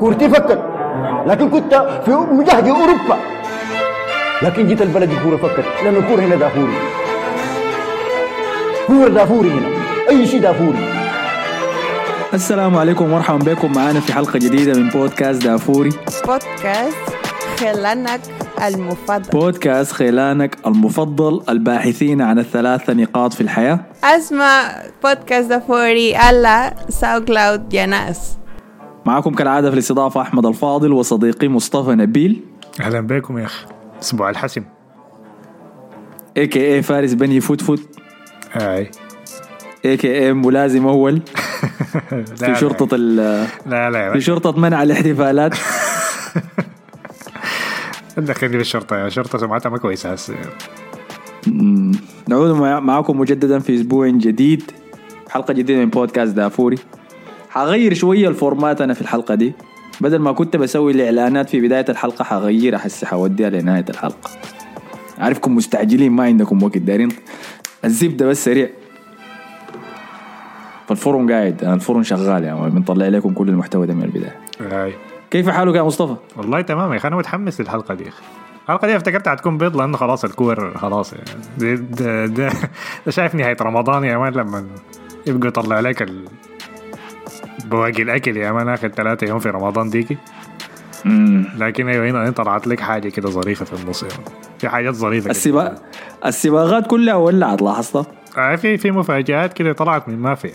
كورتي فكت لكن كنت في مجهد أوروبا. لكن جيت البلد الكوره فكت. لأنه الكوره هنا دافوري. كورة دافوري هنا. أي شيء دافوري. السلام عليكم ومرحبا بكم. معنا في حلقة جديدة من بودكاست دافوري. بودكاست خلانك المفضل. بودكاست خيلانك المفضل الباحثين عن الثلاثة نقاط في الحياة. اسمع بودكاست دافوري على ساو كلاود يا ناس. معكم كالعادة في الاستضافة أحمد الفاضل وصديقي مصطفى نبيل. أهلا بكم يا أخي. أسبوع الحسم. اي كي اي فارس بني فوت فوت أي. اي كي اي ملازم لا في شرطة ال لا لا في شرطة منع الاحتفالات. دخلني بالشرطة. يا شرطة سمعتها ما كويسة هسه نعود مع- معكم مجددا في أسبوع جديد. حلقة جديدة من بودكاست دافوري. حغير شوية ال format أنا في الحلقة دي. بدل ما كنت بسوي الإعلانات في بداية الحلقة حغيرها حسي حوديها لنهاية الحلقة. عارفكم مستعجلين ما عندكم وقت. دارين الزبدة بس سريع. فالفرن قاعد أنا الفرن شغال يعني بنطلع لكم كل المحتوى ده من البداية. اي كيف حالك يا مصطفى؟ والله تمام يا أخي. أنا متحمس للحلقة دي يا أخي. الحلقة دي افتكرتها حتكون بيض لأنه خلاص الكور خلاص. يعني ده, ده, ده, ده شايف نهاية رمضان يا مان لما يبقى يطلع لك. بواقي الأكل يا مان اخر ثلاثة يوم في رمضان ديكي لكن أيوه هنا طلعت لك حاجة كده ظريفة في النص يعني. في حاجات ظريفة. السباق السباقات كلها ولعت لاحظتها آه في في مفاجآت كده طلعت من ما في.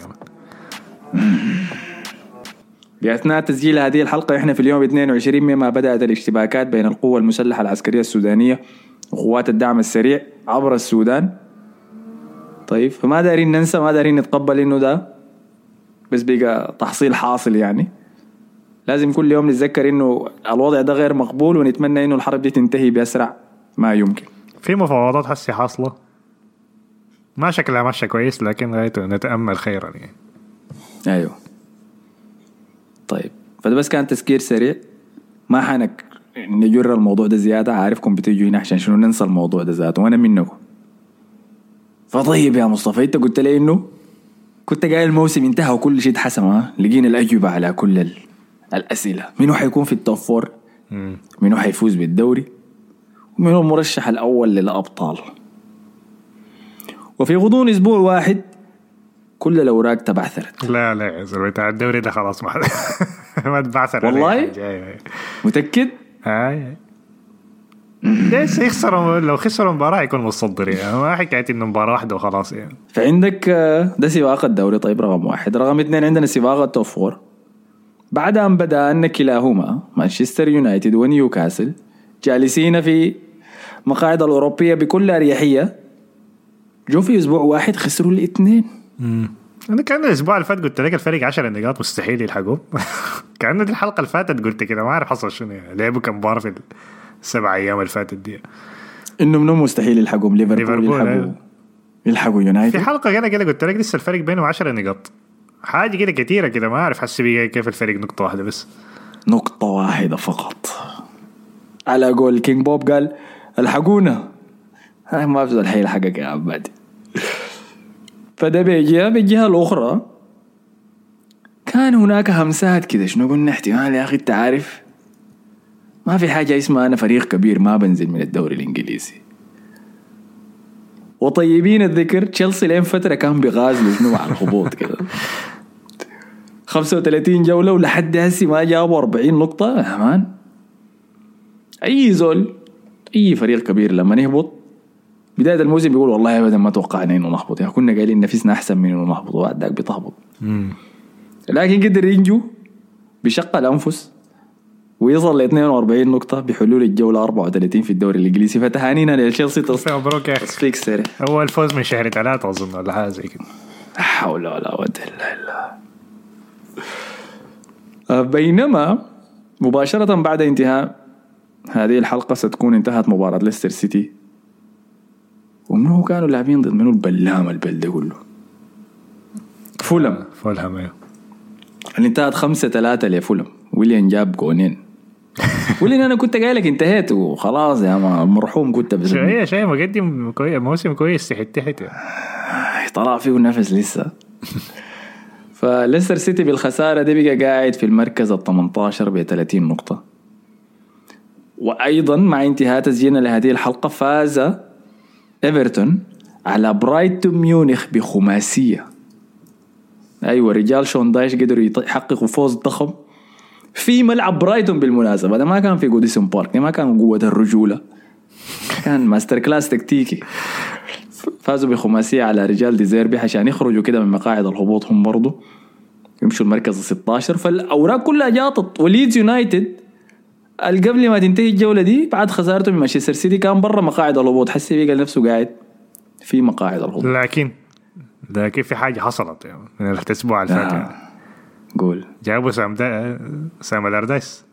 بأثناء تسجيل هذه الحلقة إحنا في اليوم 22 مما بدأت الاشتباكات بين القوة المسلحة العسكرية السودانية وقوات الدعم السريع عبر السودان طيب فما دارين ننسى ما دارين نتقبل إنه ده بس بقى تحصيل حاصل يعني. لازم كل يوم نتذكر إنه الوضع ده غير مقبول ونتمنى إنه الحرب دي تنتهي بأسرع ما يمكن. في مفاوضات هسه حاصلة؟ ما شكلها ماشية كويس لكن غايته نتامل خيرا يعني. أيوه. طيب فده بس كان تذكير سريع. ما حنك نجر الموضوع ده زيادة عارفكم بتيجوا هنا عشان شنو ننسى الموضوع ده ذاته وأنا منكم فطيب يا مصطفى إنت قلت لي إنه كنت قايل الموسم انتهى وكل شيء اتحسم ها؟ لقينا الأجوبة على كل ال... الأسئلة. منو حيكون في ال top four منو حيفوز بالدوري؟ ومنو المرشح الأول للأبطال؟ وفي غضون أسبوع واحد كل الأوراق تبعثرت. لا لا يا زلمة بتاع الدوري ده خلاص ما ما تبعثر والله؟ متأكد؟ هاي. ليش يخسروا؟ لو خسروا مباراة يكون متصدر يعني. ما حكاية إنه مباراة واحدة وخلاص يعني. فعندك آه، ده سباق الدوري. طيب رقم واحد. رقم اثنين عندنا سباق ال top four بعد أن بدأ أن كلاهما مانشستر يونايتد ونيوكاسل جالسين في مقاعد الأوروبية بكل أريحية. جو في أسبوع واحد خسروا الاثنين. أنا كان الأسبوع اللي فات قلت لك الفريق 10 نقاط مستحيل يلحقوا. كأن دي الحلقة اللي فاتت قلت كده ما أعرف حصل شنو يعني. لعبوا كم مباراة في السبع أيام اللي فاتت دي. إنه منو مستحيل يلحقوا؟ ليفربول يلحقوا. أيوة. يلحقوا في يونايتد حلقة كده كده قلت لك لسه الفرق بينهم 10 نقاط. حاجة كده كتيرة كده ما أعرف بقى كيف الفريق نقطة واحدة بس. نقطة واحدة فقط. على قول كينج بوب قال ألحقونا. ما في الحين حقك يا عبادي فده بيجي بالجهة الأخرى كان هناك همسات كده شنو قلنا؟ احتمال يا أخي أنت عارف ما في حاجة اسمها أنا فريق كبير ما بنزل من الدوري الإنجليزي. وطيبين الذكر تشيلسي لين فترة كان بيغازلوا شنو مع الهبوط كده. 35 جولة ولحد هسي ما جابوا 40 نقطة. يا مان أي زول أي فريق كبير لما يهبط بداية الموسم بيقول والله أبدا ما توقعنا إنه نهبط. يعني كنا قايلين نفسنا أحسن من إنه نهبط وبعد ذاك بتهبط. لكن قدر ينجو بشق الأنفس. ويصل ل 42 نقطة بحلول الجولة 34 في الدوري الإنجليزي. فتهانينا لتشيلسي مبروك يا أخي. سريع هو الفوز من شهر ثلاثة أظن ولا حاجة زي كده. لا حول ولا قوة إلا بالله. آه، بينما مباشرة بعد انتهاء هذه الحلقة ستكون انتهت مباراة ليستر سيتي. ومنو كانوا لاعبين ضد منو؟ البلام البلدة كله. فولم. فولهام أيوه. اللي انتهت خمسة ثلاثة لفولم. ويليان جاب جونين. ويليان أنا كنت قايل لك انتهيت وخلاص يا ما المرحوم كنت بس. شوية شوية مقدم كويس موسم كويس تحت تحت. طلع فيه نفس لسه. فليستر سيتي بالخسارة دي بقى قاعد في المركز ال 18 ب 30 نقطة. وأيضا مع انتهاء تسجيلنا لهذه الحلقة فاز إيفرتون على برايتون ميونخ بخماسية. أيوه رجال شون دايش قدروا يحققوا فوز ضخم. في ملعب برايتون بالمناسبة. ده ما كان في جوديسون بارك ده ما كان قوة الرجولة. كان masterclass تكتيكي. فازوا بخماسية على رجال ديزيربي عشان يخرجوا كده من مقاعد الهبوط هم برضو. يمشوا المركز ال 16 فالأوراق كلها جاطت. وليدز يونايتد قبل ما تنتهي الجولة دي بعد خسارته من مانشستر سيتي كان برا مقاعد الهبوط. حسي بقى نفسه قاعد في مقاعد الهبوط. لكن لكن في حاجة حصلت يعني من الأسبوع اللي فات آه. يعني. قول. جابوا سام دا... سام الاردايس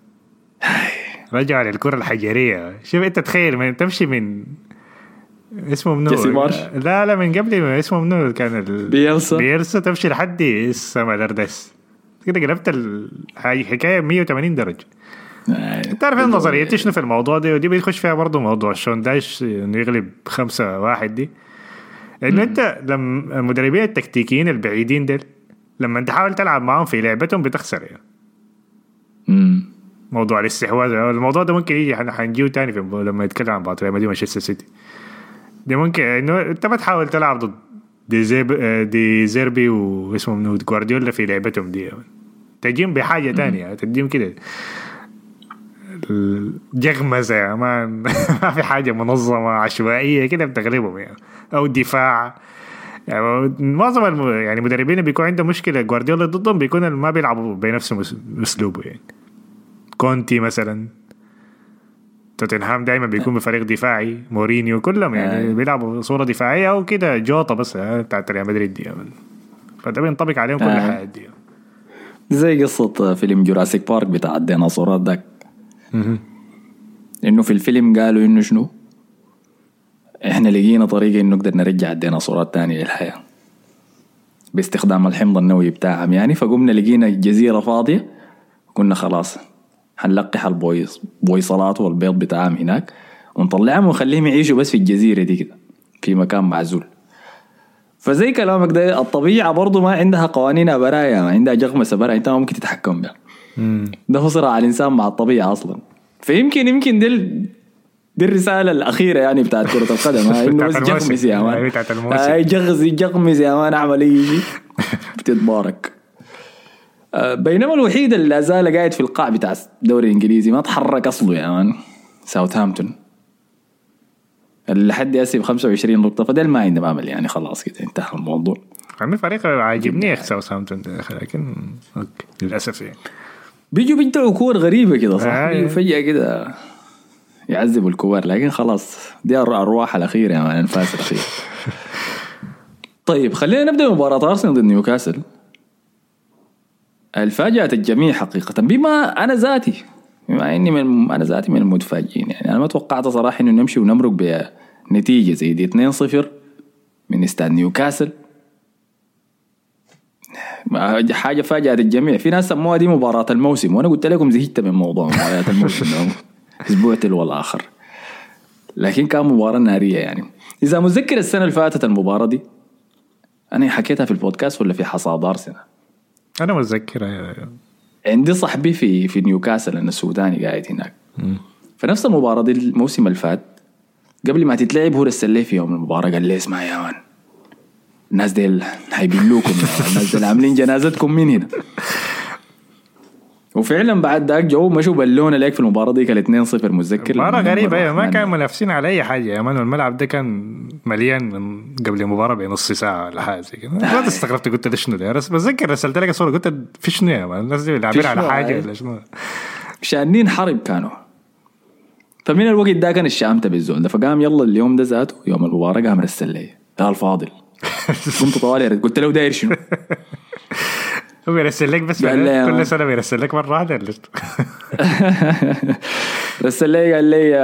رجع للكرة الحجرية. شوف أنت تخيل من تمشي من اسمه منو؟ جيسي مارش؟ لا لا من قبل ما اسمه منو كان ال... بيلسا. بيلسا. تمشي لحد سام الاردايس كده قلبت الحكاية 180 درجة. تعرف النظرية شنو في الموضوع ده؟ ودي بيخش فيها برضه موضوع شون دايش إنه يغلب خمسة واحد دي. إنه أنت لما المدربين التكتيكيين البعيدين ديل لما تحاول تلعب معاهم في لعبتهم بتخسر يعني. مم. موضوع الاستحواذ الموضوع ده ممكن يجي حن- حنجيه تاني في لما يتكلم عن بعض ريال مدريد مانشستر سيتي. دي ممكن انه انت ما تحاول تلعب ضد دي زيب دي زيربي واسمه منو جوارديولا في لعبتهم دي يعني. تجيهم بحاجة تانية تديهم كده الجغمزه يعني ما ما في حاجة منظمة عشوائية كده بتغلبهم يعني. أو دفاع. يعني معظم الم... يعني مدربين بيكون عندهم مشكلة جوارديولا ضدهم بيكون ما بيلعبوا بنفس أسلوبه يعني كونتي مثلا توتنهام دائما بيكون بفريق دفاعي مورينيو كلهم يعني آه. بيلعبوا صورة دفاعية أو كده جوطه بس آه، بتاعت ريال مدريد دي. فده بينطبق عليهم كل آه. حاجة دي زي قصة فيلم جوراسيك بارك بتاع الديناصورات داك إنه في الفيلم قالوا إنه شنو إحنا لقينا طريقة إنه نقدر نرجع الديناصورات تاني للحياة. باستخدام الحمض النووي بتاعهم يعني فقمنا لقينا جزيرة فاضية قلنا خلاص حنلقح البويص بويصلات والبيض بتاعهم هناك ونطلعهم ونخليهم يعيشوا بس في الجزيرة دي كده في مكان معزول. فزي كلامك ده الطبيعة برضو ما عندها قوانينها برايا ما عندها جغمسة برايا أنت ما ممكن تتحكم بها ده هو صراع الإنسان مع الطبيعة أصلا. فيمكن يمكن دي دي الرسالة الأخيرة يعني بتاعت كرة القدم. إنه بس. جغمس يا مان. هاي جغز جغمس يا مان اعمل أي شيء. بتتبارك آه، بينما الوحيد اللي لا زال قاعد في القاع بتاع الدوري الإنجليزي ما تحرك أصله يا مان. ساوثهامبتون اللي لحد هسه ب 25 نقطة فده ما عندهم امل يعني خلاص كده انتهى الموضوع. عندي فريق عاجبني يا ساوثهامبتون لكن أوكي. للأسف يعني. بيجوا بيدعوا كور غريبة كده صح؟ آه. فجأة كده. يعذبوا الكبار لكن خلاص دي الأرواح الأخيرة يا مان الأنفاس الأخيرة طيب خلينا نبدأ مباراة أرسنال ضد نيوكاسل. الفاجأت الجميع حقيقة بما أنا ذاتي بما إني من أنا ذاتي من المتفاجئين يعني أنا ما توقعت صراحة إنه نمشي ونمرق بنتيجة زي دي 2-0 من استاد نيوكاسل. حاجة فاجأت الجميع في ناس سموها دي مباراة الموسم وأنا قلت لكم زهقت من موضوع مباريات الموسم أسبوع تلو الآخر لكن كان مباراة نارية يعني. إذا متذكر السنة اللي فاتت المباراة دي أنا حكيتها في البودكاست ولا في حصاد ارسنال أنا متذكر أيوة. عندي صاحبي في في نيوكاسل أنا السوداني قاعد هناك. فنفس المباراة دي الموسم اللي فات قبل ما تتلعب هو رسل لي في يوم المباراة قال لي اسمع يا مان الناس ديل هيبلوكم الناس ديل عاملين جنازتكم من هنا. وفعلا بعد ذاك جو مشوا بلونا ليك في المباراة دي كان 2-0 متذكر مباراة لما غريبة أيوة ما الرحمن- كان منافسين على أي حاجة. يا مان الملعب ده كان مليان من قبل المباراة بنص ساعة ولا حاجة زي كده. ما استغربت قلت ده شنو ده؟ بتذكر رسلت لك صورة قلت في شنو يا مان؟ الناس دي لاعبين على أيوة. ولا شنو؟ شانين حرب كانوا. فمن الوقت ده كان الشامت بالزول ده فقام يلا اليوم ده ذاته يوم المباراة قام رسل لي. قال فاضل. قمت طوالي قلت له داير شنو؟ هو بيرسل لك بس لي. كل سنة بيرسل لك ولا شنو؟ رسل لي قال لي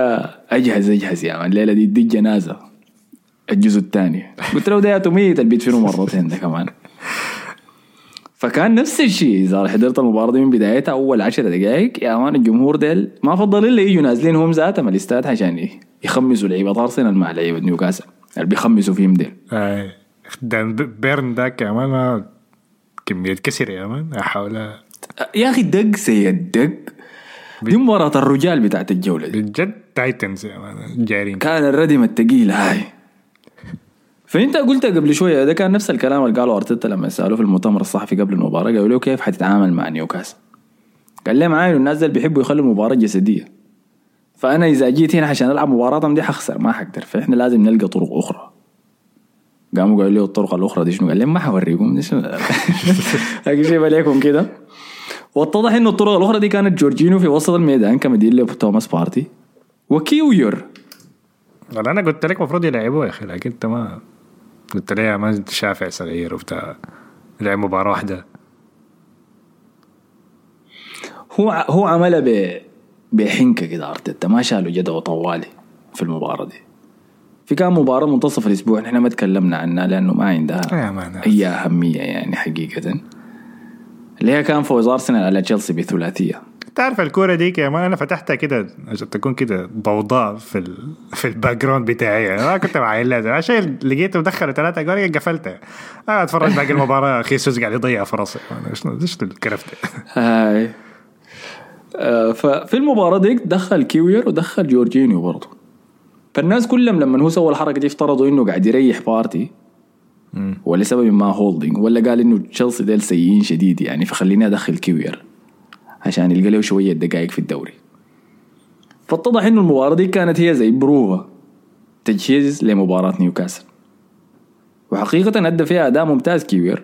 أجهز أجهز يا مان. الليلة دي دي جنازة. الجزء الثاني. قلت له ده ميت البيت فيه مرتين ده كمان. فكان نفس الشيء. إذا حضرت المباراة دي من بدايتها أول عشر دقائق يا مان الجمهور ديل ما فضل إلا يجوا نازلين هم ذاتهم الاستاد عشان يخمسوا لعيبة أرسنال مع لعيبة نيوكاسل. اللي بيخمسوا فيهم ديل. ده بيرن داك يا مان ما كمية كسر يا مان. لا حول يا أخي دق سي الدق دي مباراة الرجال بتاعت الجولة دي. بجد titans يا مان. جايرين كان الردم الثقيل هاي. فأنت قلت قبل شوية ده كان نفس الكلام اللي قاله أرتيتا لما سألوه في المؤتمر الصحفي قبل المباراة قالوا له كيف حتتعامل مع نيوكاسل؟ قال لهم عاين الناس دول بيحبوا يخلوا المباراة جسدية. فأنا إذا جيت هنا عشان ألعب مباراتهم دي حخسر ما حقدر. فإحنا لازم نلقى طرق أخرى. قاموا قالوا له الطرق الأخرى دي شنو؟ قال لهم ما حوريكم أجيب عليكم كده. واتضح إنه الطرق الأخرى دي كانت جورجينو في وسط الميدان كمدير توماس بارتي. وكيويور والله أنا قلت لك المفروض يلعبوه يا أخي لكن أنت ما قلت لي يا مان شافع صغير وبتاع. لعب مباراة واحدة. هو هو عملها ب بحنكة كده أرتيتا. ما شالوا جدوى طوالي في المباراة دي. في كان مباراة منتصف الأسبوع نحن ما تكلمنا عنها لأنه ما عندها اي أهمية يعني حقيقة. اللي هي كان فوز أرسنال على تشيلسي بثلاثية. تعرف الكورة ديك يا مان أنا فتحتها كده عشان تكون كده ضوضاء في ال... في ال background بتاعي. يعني ما كنت معين لازم. عشان لقيته مدخل ثلاثة جول قفلتها آه أتفرج باقي المباراة. خيسوس قاعد يضيع فرص شنو إيش الكرفت؟ هاي. آه، ففي المباراة ديك دخل كيوير ودخل جورجينيو برضه فالناس كلهم لما هو سوى الحركة دي افترضوا إنه قاعد يريح بارتي. ولسبب ما هولدنج ولا قال إنه تشيلسي ديل سيئين شديد يعني فخليني أدخل كيوير عشان يلقى له شوية دقائق في الدوري. فاتضح إنه المباراة دي كانت هي زي بروفا تجهيز لمباراة نيوكاسل. وحقيقة أدى فيها أداء ممتاز كيوير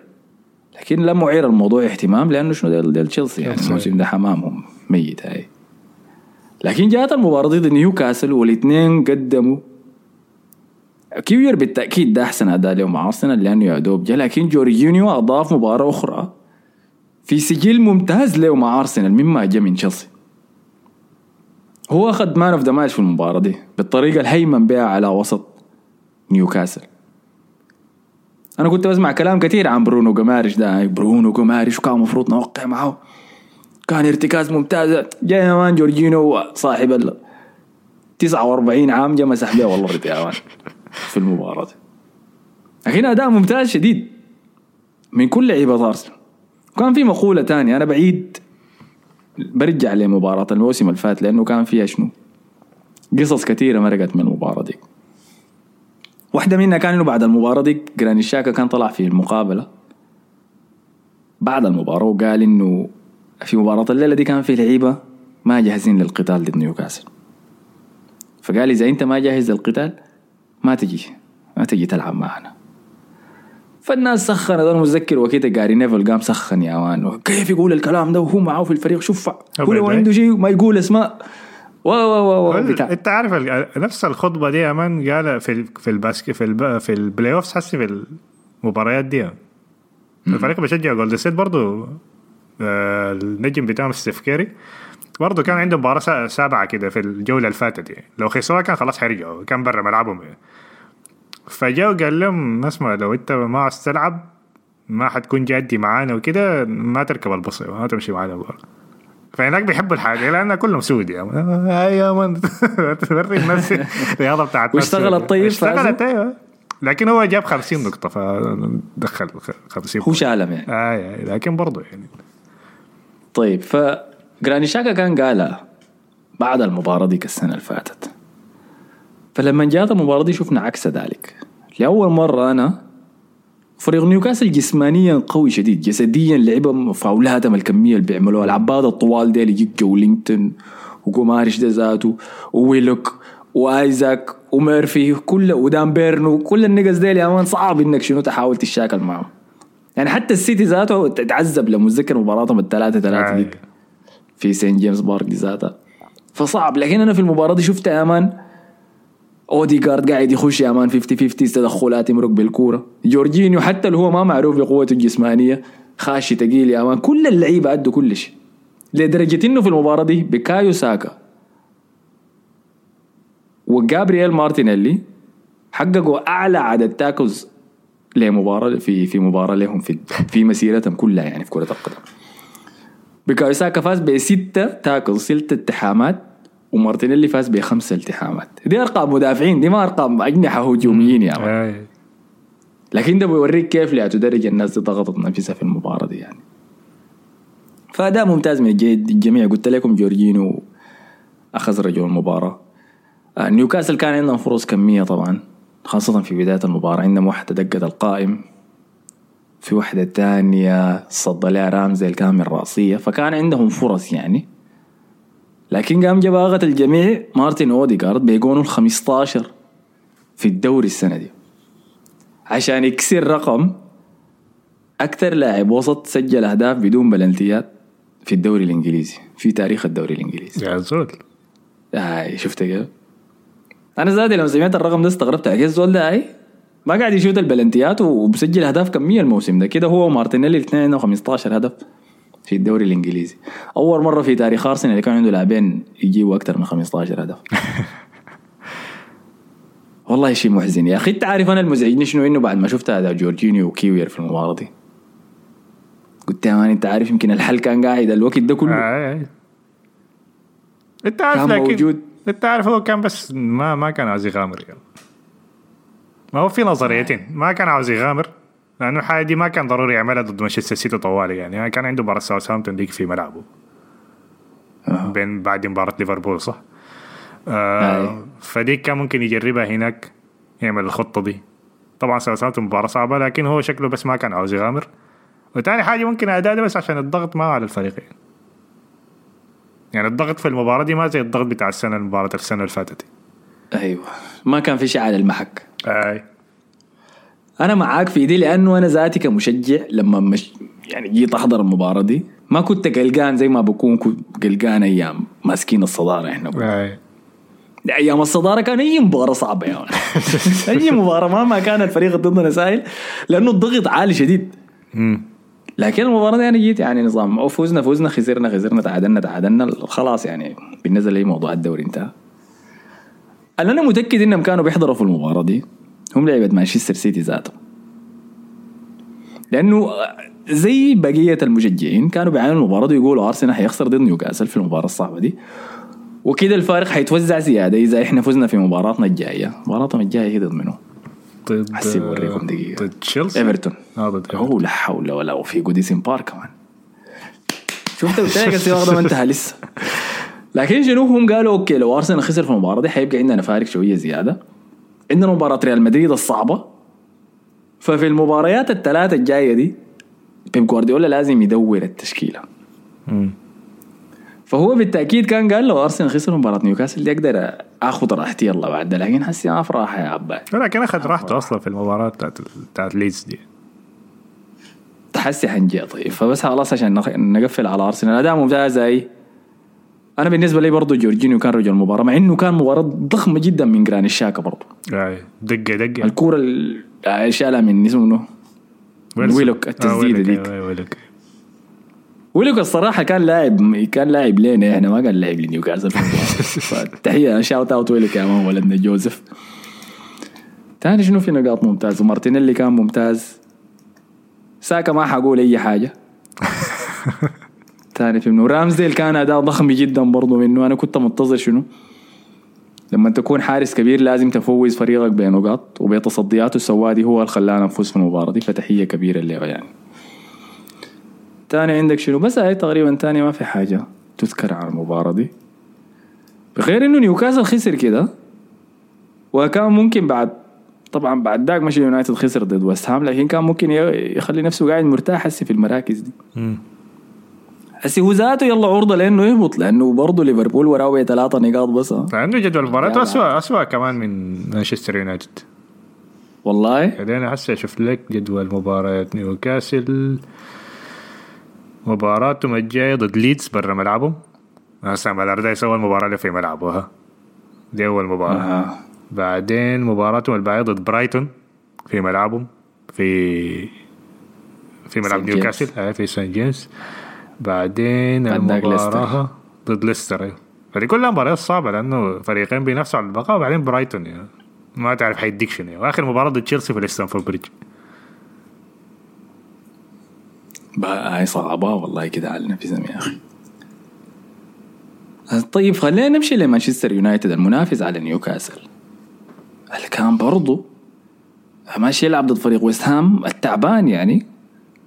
لكن لم يعير الموضوع اهتمام لأنه شنو ديل, ديل تشيلسي يعني. الموسم ده حمامهم ميت هاي. لكن جاءت المباراة ضد نيوكاسل والاثنين قدموا. كيوير بالتأكيد ده أحسن أداء له مع أرسنال لأنه يا دوب جا لكن جورجينيو أضاف مباراة أخرى في سجل ممتاز له مع أرسنال مما جاء من تشيلسي. هو أخذ man of the match في المباراة دي بالطريقة الهيمن بها على وسط نيوكاسل. أنا كنت بسمع كلام كثير عن برونو جمارش ده برونو جمارش وكان المفروض نوقع معه. كان ارتكاز ممتاز. جاي يا مان جورجينو صاحب ال 49 عام جا مسح بيه والله رضي يا مان في المباراة. دي. لكن أداء ممتاز شديد من كل لعيبة أرسنال وكان في مقولة تانية أنا بعيد برجع لمباراة الموسم اللي فات لأنه كان فيها شنو؟ قصص كثيرة مرقت من المباراة دي. واحدة منها كان إنه بعد المباراة دي جراني شاكا كان طلع في المقابلة. بعد المباراة وقال إنه في مباراة الليلة دي كان في لعيبة ما جاهزين للقتال ضد نيوكاسل. فقال إذا أنت ما جاهز للقتال ما تجي ما تجي تلعب معنا. فالناس سخنت أنا متذكر وقتها جاري نيفل قام سخن يا مان كيف يقول الكلام ده؟ وهو معاه في الفريق شوف هو لو. عنده شيء ما يقول اسماء. و و و أنت عارف نفس الخطبة دي يا مان قال في ال- في الباسكت في الب... في ال playoffs حسي في المباريات دي؟ الفريق بيشجع جولدن ستيت برضه النجم بتاعهم ستيف كيري. برضه كان عنده مباراة سا- سابعة كده في الجولة اللي فاتت يعني. لو خسروها كان خلاص حيرجعوا كان برا ملعبهم يعني. فجاء وقال لهم اسمع لو انت ما عاوز تلعب ما حتكون جادي معانا وكده ما تركب البص ما تمشي معانا المباراة فهناك بيحبوا الحاجة لأن كلهم سود يا هاي يا مان توري الناس الرياضة بتاعت واشتغلت. طيب اشتغلت أيوه. لكن هو جاب 50 نقطة فدخل 50 هو شالم يعني. آه آه، لكن برضه يعني. طيب فجراني شاكا كان قالها بعد المباراة ديك السنة اللي فاتت فلما جات المباراة دي شفنا عكس ذلك. لأول مرة أنا فريق نيوكاسل جسمانيا قوي شديد جسديا لعبة فاولاتهم الكمية اللي بيعملوها العباد الطوال ديل يجيك جولينغتون وجومارش ده ذاته وويلوك وآيزاك وميرفي كل ودان بيرنو كل النقص ديل يا مان صعب إنك شنو تحاول تشاكل معهم. يعني حتى السيتي ذاته تعذب لما اتذكر مباراتهم الثلاثة ثلاثة. ديك في سين جيمس بارك دي ذاتها فصعب. لكن أنا في المباراة دي شفت يا مان اوديجارد قاعد يخش يا مان 50 50 تدخلات يمرق بالكورة. جورجينيو حتى اللي هو ما معروف بقوته الجسمانية. خاشي تقيل يا مان كل اللعيبة أدوا كل شيء لدرجة إنه في المباراة دي بكايو ساكا وجابرييل مارتينيلي حققوا أعلى عدد tackles لمباراة في في مباراة لهم في في مسيرتهم كلها يعني في كرة القدم. بيكايو ساكا فاز بستة tackle ستة التحامات ومارتينيلي فاز بخمسة التحامات. دي أرقام مدافعين دي ما أرقام أجنحة هجوميين يا آه. لكن ده بيوريك كيف لأتدرج الناس دي ضغطت نفسها في المباراة دي يعني. فأداء ممتاز من الجميع. قلت لكم جورجينيو أخذ رجل المباراة. آه، نيوكاسل كان عندهم فرص كمية طبعا. خاصة في بداية المباراة عندهم واحدة دقت القائم في واحدة تانية صد لها رامزي من رأسية فكان عندهم فرص يعني. لكن قام جاب الجميع مارتن أوديغارد بيجونه ال 15 في الدوري السنة دي. عشان يكسر رقم أكثر لاعب وسط سجل أهداف بدون بلنتيات في الدوري الإنجليزي في تاريخ الدوري الإنجليزي. يا زول. هاي شفت كيف؟ أنا زادي لما سمعت الرقم ده استغربت كيف الزول ده هاي ما قاعد يشوت البلنتيات وبسجل أهداف كميه الموسم ده. كده هو ومارتينيلي الاثنين عندهم 15 هدف في الدوري الإنجليزي. أول مرة في تاريخ أرسنال اللي كان عنده لاعبين يجيبوا أكثر من 15 هدف. والله شيء محزن يا أخي. انت عارف أنا المزعجني شنو؟ إنه بعد ما شفت هذا جورجينيو وكيويور في المباراة دي. قلت يا man أنت عارف يمكن الحل كان قاعد الوقت ده كله. آه، آه. أنت عارف لكن موجود. انت عارف هو كان بس ما ما كان عاوز يغامر يعني. ما هو في نظريتين. ما كان عاوز يغامر لأنه الحاجة دي ما كان ضروري يعملها ضد مانشستر سيتي طوالي يعني, يعني كان عنده مباراة ساوثهامبتون ديك في ملعبه. بين بعد مباراة ليفربول صح؟ آه. فديك كان ممكن يجربها هناك يعمل الخطة دي. طبعا ساوثهامبتون مباراة صعبة لكن هو شكله بس ما كان عاوز يغامر. وتاني حاجة ممكن أداء بس عشان الضغط ما على الفريقين يعني. الضغط في المباراة دي ما زي الضغط بتاع السنة المباراة السنة اللي فاتت أيوه ما كان في شيء على المحك أي أنا معاك في دي لأنه أنا ذاتي كمشجع لما مش يعني جيت أحضر المباراة دي ما كنت قلقان زي ما بكون كنت قلقان أيام ماسكين الصدارة إحنا. أي أيام الصدارة كان أي مباراة صعبة يا مان. أي مباراة مهما كان الفريق ضدنا سهل لأنه الضغط عالي شديد. لكن المباراة دي أنا جيت يعني نظام أو فوزنا فوزنا خسرنا خسرنا تعادلنا تعادلنا خلاص يعني بالنسبة لي موضوع الدوري انتهى. اللي أنا متأكد إنهم كانوا بيحضروا في المباراة دي هم لعيبة مانشستر سيتي ذاتهم. لأنه زي بقية المشجعين كانوا بيعانوا المباراة دي يقولوا أرسنال حيخسر ضد نيوكاسل في المباراة الصعبة دي. وكده الفارق حيتوزع زيادة إذا إحنا فزنا في مباراتنا الجاية. مباراتنا الجاية هي ضد منو؟ ضد حسيب أوريكم دقيقة. ضد تشيلسي؟ إيفرتون. آه ضد. أوه لا حول ولا قوة في جوديسن بارك كمان. شفت قلت لك السباق ده ما انتهى لسه. لكن شنو هم قالوا okay لو أرسنال خسر في المباراة دي حيبقى عندنا فارق شوية زيادة. عندنا مباراة ريال مدريد الصعبة. ففي المباريات الثلاثة الجاية دي بيب جوارديولا لازم يدور التشكيلة. فهو بالتأكيد كان قال لو أرسنال خسر مباراة نيوكاسل دي أقدر أخذ راحتي يلا بعد ده لكن هسي ما في راحة يا عبدي ولكن أخذ راحته أصلا في المباراة بتاعت بتاعت ليدز دي. تحسي حنجي طيب. فبس خلاص عشان نقفل على أرسنال. أداء ممتاز أي. أنا بالنسبة لي برضه جورجينيو كان رجل المباراه مع إنه كان مباراة ضخمة جدا من جرانيت شاكا برضه دقة دقة. الكورة اللي شالها من اسمه. ويلوك آه، التسديده ويلوك، ديك ويلوك الصراحة كان لاعب كان لاعب لينا إحنا ما كان لاعب لنيوكاسل. المباراة. فتحية shout out ويلوك يا man ولدنا جوزيف. تاني شنو في نقاط ممتاز؟ ومارتينيلي كان ممتاز. ساكا ما حقول أي حاجة. تاني في منه رامزديل كان أداء ضخم جدا برضه منه أنا كنت منتظر شنو؟ لما تكون حارس كبير لازم تفوز فريقك بنقاط وبتصدياته السواها دي هو اللي خلانا نفوز في المباراة دي فتحية كبيرة له يعني. تاني عندك شنو؟ بس هاي تقريبا تاني ما في حاجة تذكر عن المباراة دي. بغير إنه نيوكاسل خسر كده. وكان ممكن بعد طبعا بعد ذاك مشي يونايتد خسر ضد ويست هام لكن كان ممكن يخلي نفسه قاعد مرتاح هسي في المراكز دي. هسي هو ذاته يلا عرضة لأنه يهبط لأنه برضه ليفربول وراه ثلاثة نقاط بس. عنده جدول مباراته يلا. اسوء اسوء كمان من مانشستر يونايتد. والله؟ بعدين هسه أشوف لك جدول مباريات نيوكاسل. مباراتهم الجايه ضد ليدز برا ملعبهم هسه ألاردايس أول مباراة له في ملعبه ها دي أول مباراة آه. بعدين مباراتهم الباقية ضد برايتون في ملعبهم في في ملعب نيوكاسل آه في سان جيمس بعدين المباراة ضد ليستر. فدي كلها مباريات صعبة لأنه فريقين بينافسوا على البقاء وبعدين برايتون يعني. ما تعرف حيديك شنو. وآخر مباراة ضد تشيلسي في الاستانفورد بريدج بقى هاي صعبة والله كده على نفسهم يا أخي. طيب خلينا نمشي لمانشستر يونايتد المنافس على نيوكاسل. اللي كان برضو؟ ماشي يلعب ضد فريق ويست هام التعبان يعني.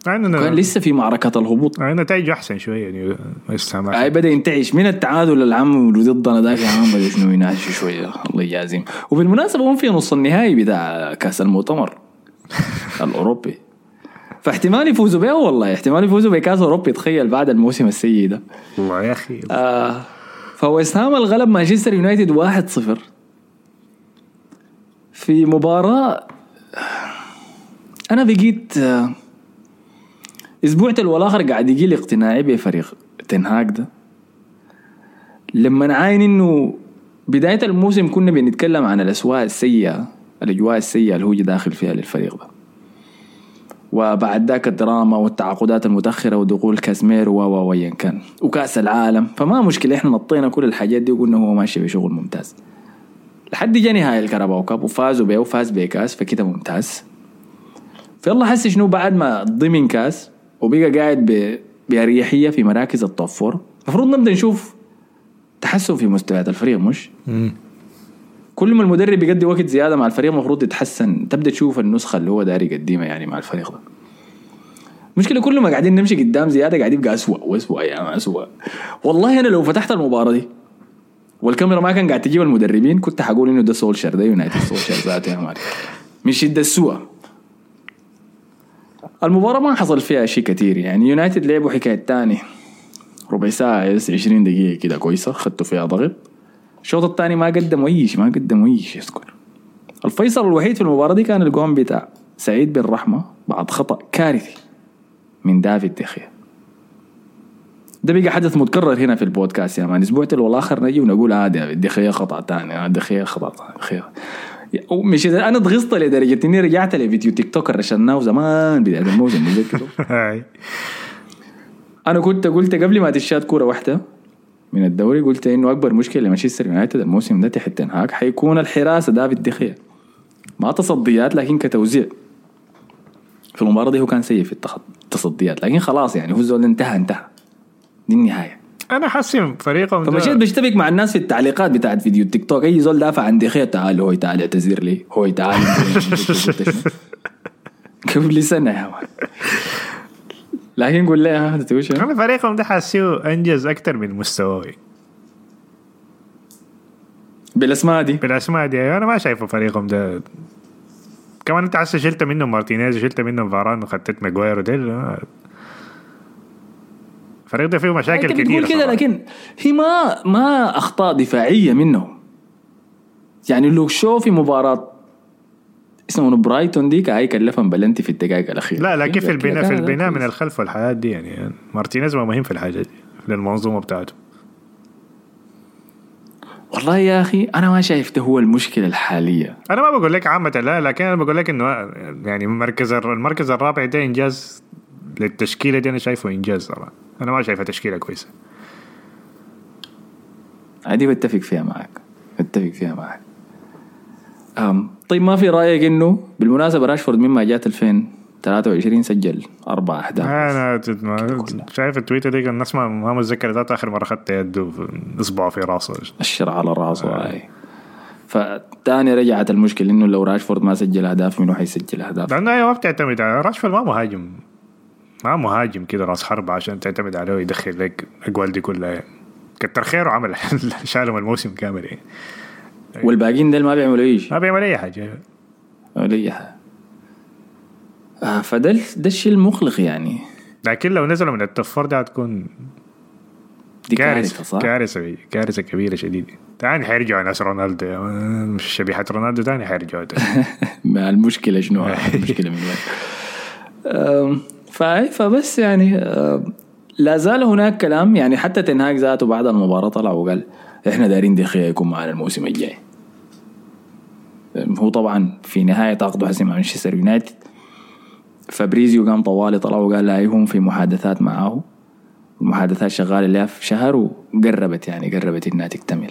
عندنا كان لسه في معركة الهبوط. عندنا نتائج أحسن شوية يعني ويست هام. اي بدأ ينتعش. من التعادل العملوا لي ضدنا ذاك يا عم بدأ شنو ينعش شوية. الله يجازيهم وبالمناسبة هم في نص النهائي بتاع كأس المؤتمر الأوروبي. فاحتمال يفوزوا به والله احتمال يفوزوا بكاس اوروبي تخيل بعد الموسم السيء ده. والله يا أخي. آه فويست هام الغلب مانشستر يونايتد 1-0 في مباراة أنا بقيت آه، أسبوع تلو الآخر قاعد يجي لي اقتناعي بفريق تين هاج ده. لما نعاين إنه بداية الموسم كنا بنتكلم عن الأسواق السيئة الأجواء السيئة اللي هو داخل فيها للفريق ده. وبعد ذاك الدراما والتعاقدات المتأخرة ودخول كازميرو و و كان. وكأس العالم. فما مشكلة إحنا نطينا كل الحاجات دي وقلنا هو ماشي بشغل ممتاز. لحد جا نهاية الكاراباو cup وفازوا بيه وفاز بكاس فكده ممتاز. فيلا هسي شنو بعد ما ضمن كاس وبقى قاعد ب... بأريحية في مراكز ال top four المفروض نبدأ نشوف تحسن في مستويات الفريق مش؟ كل ما المدرب يقضي وقت زيادة مع الفريق المفروض يتحسن. تبدا تشوف النسخة اللي هو داري يقدمها يعني مع الفريق ده. المشكلة كل ما قاعدين نمشي قدام زيادة قاعد يبقى اسوء واسوء يا ما اسوء والله أنا لو فتحت المباراة دي والكاميرا ما كان قاعد تجيب المدربين كنت حقول إنه ده سولشر ده يونايتد سولشر ذاته يا مالك من شده السوء. المباراة ما حصل فيها شيء كتير يعني. يونايتد لعبوا حكاية تاني ربع ساعة بس 20 دقيقة كده كويسة خدتوا فيها ضغط. الشوط الثاني ما قدموا أي شيء ما قدموا أي شيء أذكر. الفيصل الوحيد في المباراة دي كان الجون بتاع سعيد بن رحمة بعد خطأ كارثي من دافيد دخيا ده بقى حدث متكرر هنا في البودكاست يا مان. أسبوع تلو الآخر نجي ونقول آه دافيد دخيا خطأ ثاني آه دخيا خطأ ثاني مش أنا ضغطت لدرجة إني رجعت لفيديو تيك توك رشناه زمان بدايه الموسم أنا كنت قلت قبل ما تشات كورة واحدة من الدوري قلت إنه أكبر مشكلة لمانشستر يونايتد الموسم ده تحت تنهاك حيكون الحراسة دافيد دخيا ما تصديات لكن كتوزيع. في المباراة دي هو كان سيء في التصديات لكن خلاص يعني هو الزول انتهى انتهى. دي النهاية. أنا حاسس فريقهم فمشيت بشتبك مع الناس في التعليقات بتاعت فيديو التيك توك. أي زول دافع عن دخيا تعال هو تعال اعتذر لي هو تعال. قبل سنة يا man لكن قول لي ها تقول شنو؟ أنا فريقهم ده حاسيه أنجز أكثر من مستواه بالأسماء دي؟ بالأسماء دي أنا ما شايفه فريقهم ده. كمان أنت هسه شلت منهم مارتينيز وشلت منهم فاران وخدت ماجواير وديل الفريق ده فيه مشاكل كثيره بتقول كده. لكن هي ما ما أخطاء دفاعية منهم يعني لو شفت في مباراة اسمه برايتون ديك هاي كلفهم بلنتي في الدقائق الأخيرة. لا لا كيف البناء في البناء من. الخلف والحاجات دي يعني مارتينيز ما مهم في الحاجة دي للمنظومة بتاعته. والله يا أخي أنا ما شايف ده هو المشكلة الحالية. أنا ما بقول لك عامة لا لكن أنا بقول لك إنه يعني المركز المركز الرابع ده إنجاز للتشكيلة دي أنا شايفه إنجاز صراحة أنا ما شايفها تشكيلة كويسة. هذه بتفق فيها معك. بتفق فيها معك. أم. طيب ما في رأيك إنه بالمناسبة راشفورد مما جات 2023 سجل أربع أهداف؟ أنا ما- شايف التويتر دي الناس ما ما متذكر ذات آخر مرة أخذت يده اصبعه في راسه. الشر على راسه هاي فتاني رجعت المشكلة إنه لو راشفورد ما سجل أهداف منو حيسجل أهداف؟ لأنه هي ما بتعتمد على راشفورد ما مهاجم. ما مهاجم كده راس حرب عشان تعتمد عليه ويدخل لك الاجوال دي كلها. يعني. كتر خيره عمل شالهم الموسم كامل يعني والباقيين ديل ما بيعملوا أي شيء. ما بيعمل أي حاجة. ولا أي حاجة. آه فده ده الشيء المقلق يعني. لكن لو نزلوا من ال top four دي هتكون دي كارثة كارثة صح؟ كارثة كارثة كبيرة شديدة. تاني حيرجعوا ناس رونالدو. مش شبيحة رونالدو تاني حيرجعوا. ما المشكلة شنو؟ المشكلة من وين؟ فبس يعني لا زال هناك كلام. يعني حتى تن هاغ ذاته بعد المباراة طلع وقال إحنا دايرين دخيا يكون معنا الموسم الجاي. هو طبعا في نهاية عقده حسي مع مانشستر يونايتد. فابريزيو قام طوالي طلع وقال لا هم في محادثات معه. المحادثات شغالة لها في شهر وقربت يعني قربت إنها تكتمل.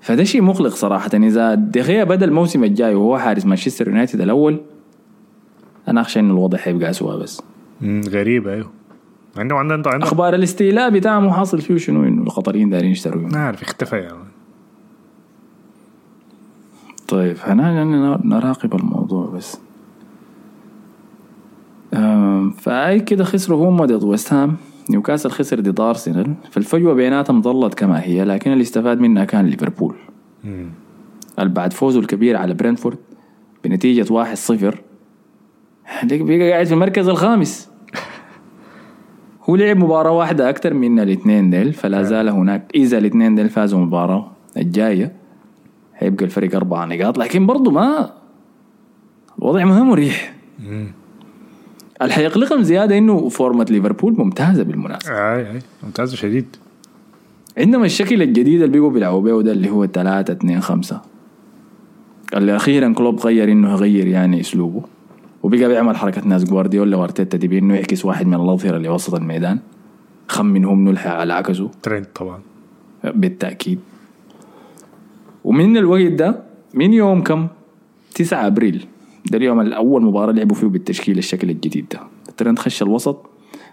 فده شيء مقلق صراحة. إذا دخيا بدأ الموسم الجاي وهو حارس مانشستر يونايتد الأول أنا أخشى إنه الوضع حيبقى أسوأ بس. مم، غريبه أيوه عندهم عندهم عندهم أخبار الاستيلاء بتاعهم حاصل فيه شنو؟ إنه القطريين دارين يشتروا ما أعرف اختفى يعني. طيب إحنا يعني نراقب الموضوع بس. فأي كده خسروا هم ضد ويست هام نيوكاسل خسر ضد أرسنال. فالفجوة بيناتهم ظلت كما هي لكن اللي استفاد منها كان ليفربول. بعد فوزه الكبير على برنتفورد بنتيجة 1-0 هديك بقى قاعد في المركز الخامس. هو لعب مباراة واحدة أكثر من الاثنين ديل فلا زال هناك إذا الاثنين ديل فازوا مباراة الجاية هيبقى الفرق أربع نقاط لكن برضو ما الوضع ما مريح. اللي حيقلقهم زيادة إنه فورمة ليفربول ممتازة بالمناسبة. اي اي ممتاز شديد. عندما الشكل الجديد اللي بيقوا بيلعبوا بيه ده اللي هو 3 2 5 اللي أخيرا كلوب غير إنه يغير يعني أسلوبه. وبقى بيعمل حركة ناس جوارديولا وأرتيتا دي بانه يعكس واحد من الأظهرة اللي وسط الميدان خمنهم نلحق على عكسه. ترند طبعا. بالتأكيد. ومن الوقت ده من يوم كم؟ 9 أبريل. ده اليوم الأول مباراة لعبوا فيه بالتشكيل الشكل الجديد ده. ترنت خش الوسط.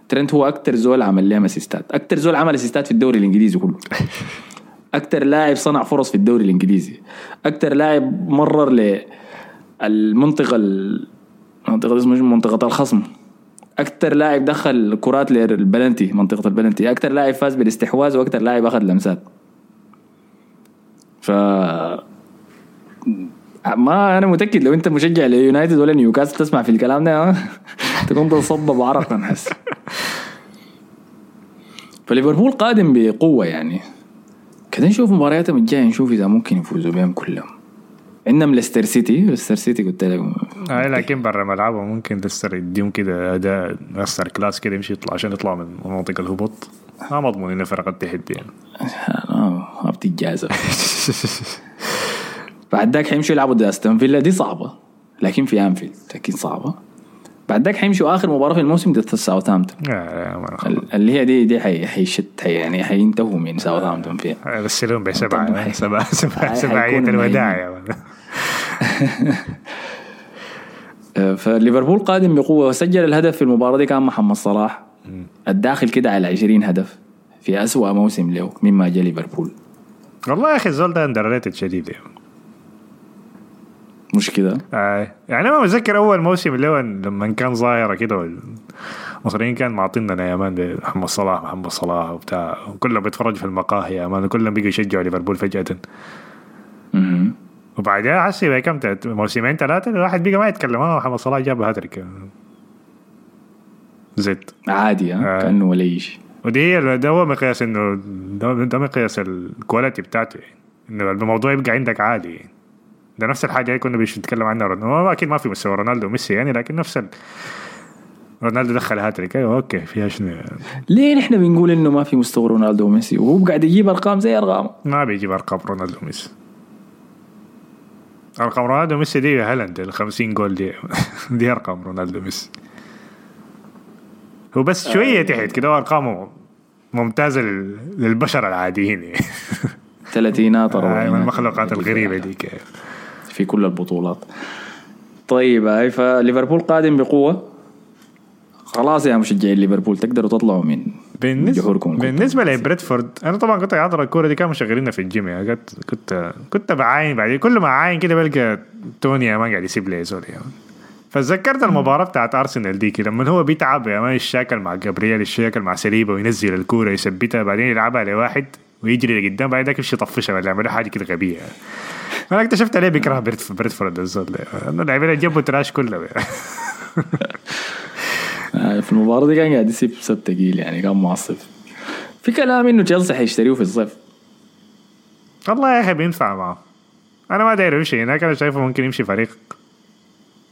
ترنت هو أكتر زول عمل لهم أسيستات. أكتر زول عمل أسيستات في الدوري الإنجليزي كله. أكتر لاعب صنع فرص في الدوري الإنجليزي. أكتر لاعب مرر للمنطقه منطقة اسمه شنو؟ منطقة الخصم. أكتر لاعب دخل كرات للبلنتي منطقة البلنتي. أكتر لاعب فاز بالاستحواذ وأكتر لاعب أخذ لمسات. ف ما أنا متأكد لو أنت مشجع ليونايتد ولا نيوكاسل تسمع في الكلام ده تكون تصبب عرقا حس فليفربول قادم بقوة يعني. كده نشوف مبارياتهم الجاية نشوف إذا ممكن يفوزوا بهم كلهم. عندهم ليستر سيتي ليستر سيتي قلت لك. اي لكن برا ملعبه ممكن لسه يديهم كده اداء masterclass كده يمشي يطلع عشان يطلع من مناطق الهبوط. ما مضمون انه فرق التحدي يعني. آه، ما بتتجازف بعد ذاك حيمشوا يلعبوا ضد استون فيلا دي صعبة. لكن في أنفيلد أكيد صعبة. بعد ذاك حيمشوا آخر مباراة في الموسم ضد ساوثهامبتون اللي هي دي دي حي حيشت حي يعني حينتهوا من ساوثهامبتون فيها ارسلهم بسبعة. سبعة سبعة سبعيه حيكون الوداع. آه، فليفربول قادم بقوة وسجل الهدف في المباراة دي كان محمد صلاح الداخل كده على 20 هدف في أسوأ موسم له مما جاء ليفربول والله يا أخي الزول ده underrated شديد يعني. مش كده آه. يعني أنا بتذكر أول موسم اللي هو لما كان ظاهرة كده المصريين كان معطينا يا man محمد صلاح محمد صلاح وبتاع كلهم بيتفرجوا في المقاهي يا man كلهم بيجوا يشجعوا ليفربول فجأة مهم. وبعدها حسي كم موسمين ثلاثة الواحد بقى ما يتكلم آه محمد صلاح جاب هاتريك زي عادي آه. كأنه ولا شيء ودي هي ده هو مقياس انه ده, ده مقياس ال quality بتاعته يعني. إنه الموضوع يبقى عندك عادي يعني. ده نفس الحاجة اللي كنا بنتكلم عنها. رونالدو أكيد ما في مستوى رونالدو وميسي يعني لكن نفس ال... رونالدو دخل هاتريك. أيوه okay فيها شنو؟ ليه نحن بنقول إنه ما في مستوى رونالدو وميسي؟ وهو قاعد يجيب أرقام زي أرقام. ما بيجيب أرقام رونالدو وميسي. أرقام رونالدو وميسي دي هالاند ال 50 جول دي. دي أرقام رونالدو وميسي. هو بس شوية تحت كده أرقامه ممتازة لل- للبشر العاديين. يعني ثلاثينات آه، المخلوقات الغريبة ديك. في كل البطولات. طيب هي فليفربول قادم بقوة؟ خلاص يا مشجعين ليفربول تقدروا تطلعوا من بالنسبة جحوركم. بالنسبة لبرينتفورد أنا طبعا كنت احضر الكورة دي كانوا مشغلينها في الجيم يعني كنت كنت كنت بعاين بعدين كل ما أعاين كده بلقى توني ما قاعد يسب لي زول يعني. فتذكرت المباراة بتاعت أرسنال ديك لما هو بيتعب يا man اتشاكل مع جابرييل اتشاكل مع ساليبا وينزل الكورة يثبتها بعدين يلعبها لواحد ويجري لقدام بعدين ذاك يمشي يطفشها ولا يعملوا حاجة كده غبية. أنا اكتشفت ليه بيكره برينتف- برينتفورد الزول إنه اللاعبين جابوا trash. آه، في المباراة دي كان قاعد يسب سب تقيل يعني كان معصب. في كلام إنه تشيلسي حيشتريه في الصيف. والله يا أخي بينفع معه. أنا ما داير يمشي هناك أنا شايفه ممكن يمشي فريق.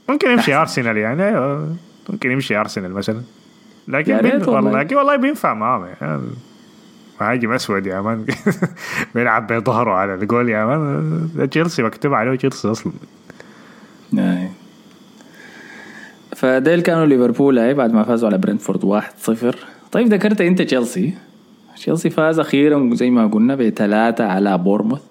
ممكن يمشي أرسنال يعني أيوة، ممكن يمشي أرسنال مثلا. لكن بين. والله. لكن والله بينفع معاهم يعني. مهاجم أسود يا man بيلعب بظهره على الجول يا man تشيلسي مكتوب عليه تشيلسي أصلا. آه. فديل كانوا ليفربول هي بعد ما فازوا على برنتفورد 1-0 طيب ذكرت أنت تشيلسي. تشيلسي فاز أخيرا زي ما قلنا بثلاثة على بورنموث.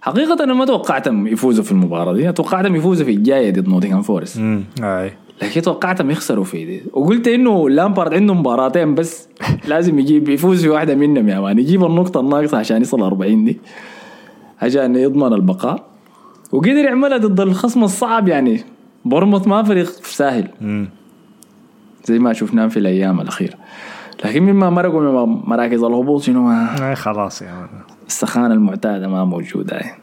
حقيقة أنا ما توقعتهم يفوزوا في المباراة دي. توقعتهم يفوزوا في الجاية ضد نوتنغهام فورست. امم اي لكن توقعتهم يخسروا في دي. وقلت إنه لامبارد عنده مباراتين بس لازم يجيب يفوز في واحدة منهم يا man. يجيب النقطة الناقصة عشان يصل 40 دي. عشان يضمن البقاء. وقدر يعملها ضد الخصم الصعب يعني. بورنموث ما فريق سهل. زي ما شفناه في الأيام الأخيرة. لكن مما مرقوا من مراكز الهبوط شنو؟ ما آه خلاص يا man. السخانة المعتادة ما موجودة يعني.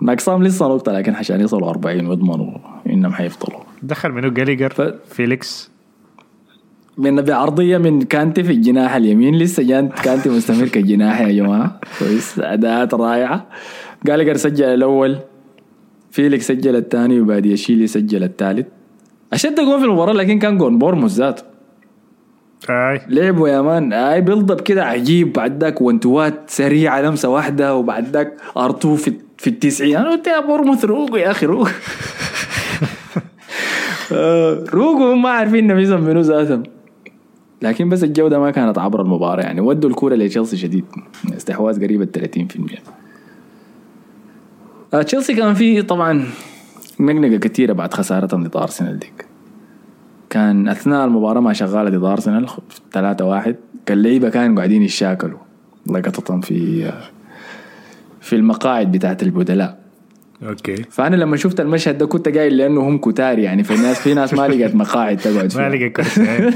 ناقصهم لسه نقطة لكن عشان يصلوا 40 ويضمنوا إنهم حيفضلوا. دخل منو؟ جاليجر ف- فيليكس. من بعرضيه من كانتي في الجناح اليمين. لسه جان كانتي مستمر كجناح يا جماعة. كويس. أداءات رائعة. جالجر سجل الأول. فيليكس سجل الثاني. وبادياشيل سجل الثالث. أشد جول في المباراة لكن كان جون بورنموث ذاته. آي. لعبوا يا man. آي build-up كده عجيب. بعد ذاك one-two ات سريعة لمسة واحدة. وبعد ذاك ارتو في في التسعين. أنا قلت يا بورنموث روقو يا أخي روقو آه، روقو هم ما عارفين نفسهم منو ذاتهم. لكن بس الجودة ما كانت عبر المباراة. يعني ودوا الكورة لتشيلسي شديد. استحواذ قريب ال 30% آه، تشيلسي كان فيه طبعا نقنقه كثيرة بعد خسارتهم ضد أرسنال ديك. كان أثناء المباراة ما شغالة ضد أرسنال 3 1 كان اللعيبه كانوا قاعدين يشاكلوا. لقطتهم في في المقاعد بتاعت البدلاء. أوكي. فأنا لما شفت المشهد ده كنت قايل لأنه هم كتار يعني في ناس في ناس ما لقت مقاعد تقعد ما فيها. لقى كرسي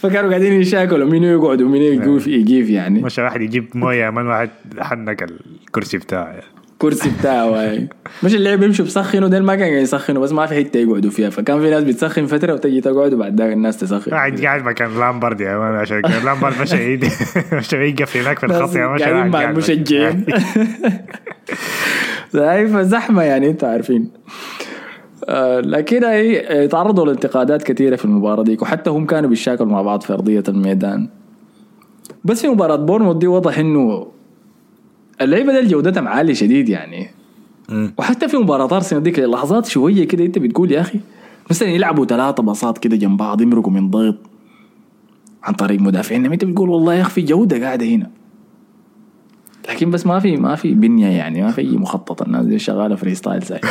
فكانوا قاعدين يشاكلوا مين يقعد ومين يقيف يعني. مش واحد يجيب موية من واحد حنك الكرسي بتاعه. كرسي بتاعه هاي. مش اللعيبه بيمشوا بيسخنوا ده ما كان قاعد يسخنوا بس ما في حتة يقعدوا فيها. فكان في ناس بتسخن فترة وتجي تقعد وبعد ذاك الناس تسخن. قاعد قاعد مكان لامبرد يا man عشان لامبرد مش هيدي مش هيقف هناك في الخط يا man قاعدين مع المشجعين. هاي فزحمه يعني أنتوا عارفين. آه، لكن هي آه، تعرضوا لانتقادات كثيرة في المباراة ديك وحتى هم كانوا بيشاكلوا مع بعض في أرضية الميدان. بس في مباراة بورنموث دي واضح إنه اللعيبه دي جودتهم عاليه شديد يعني. وحتى في مباراة أرسنال ديك لحظات شوية كده أنت بتقول يا أخي مثلا يلعبوا ثلاثة باصات كده جنب بعض يمرقوا من ضغط عن طريق مدافعين أنت بتقول والله يا أخي في جودة قاعدة هنا. لكن بس ما في ما في بنية يعني ما في أي مخطط. الناس دي شغالة free style زي.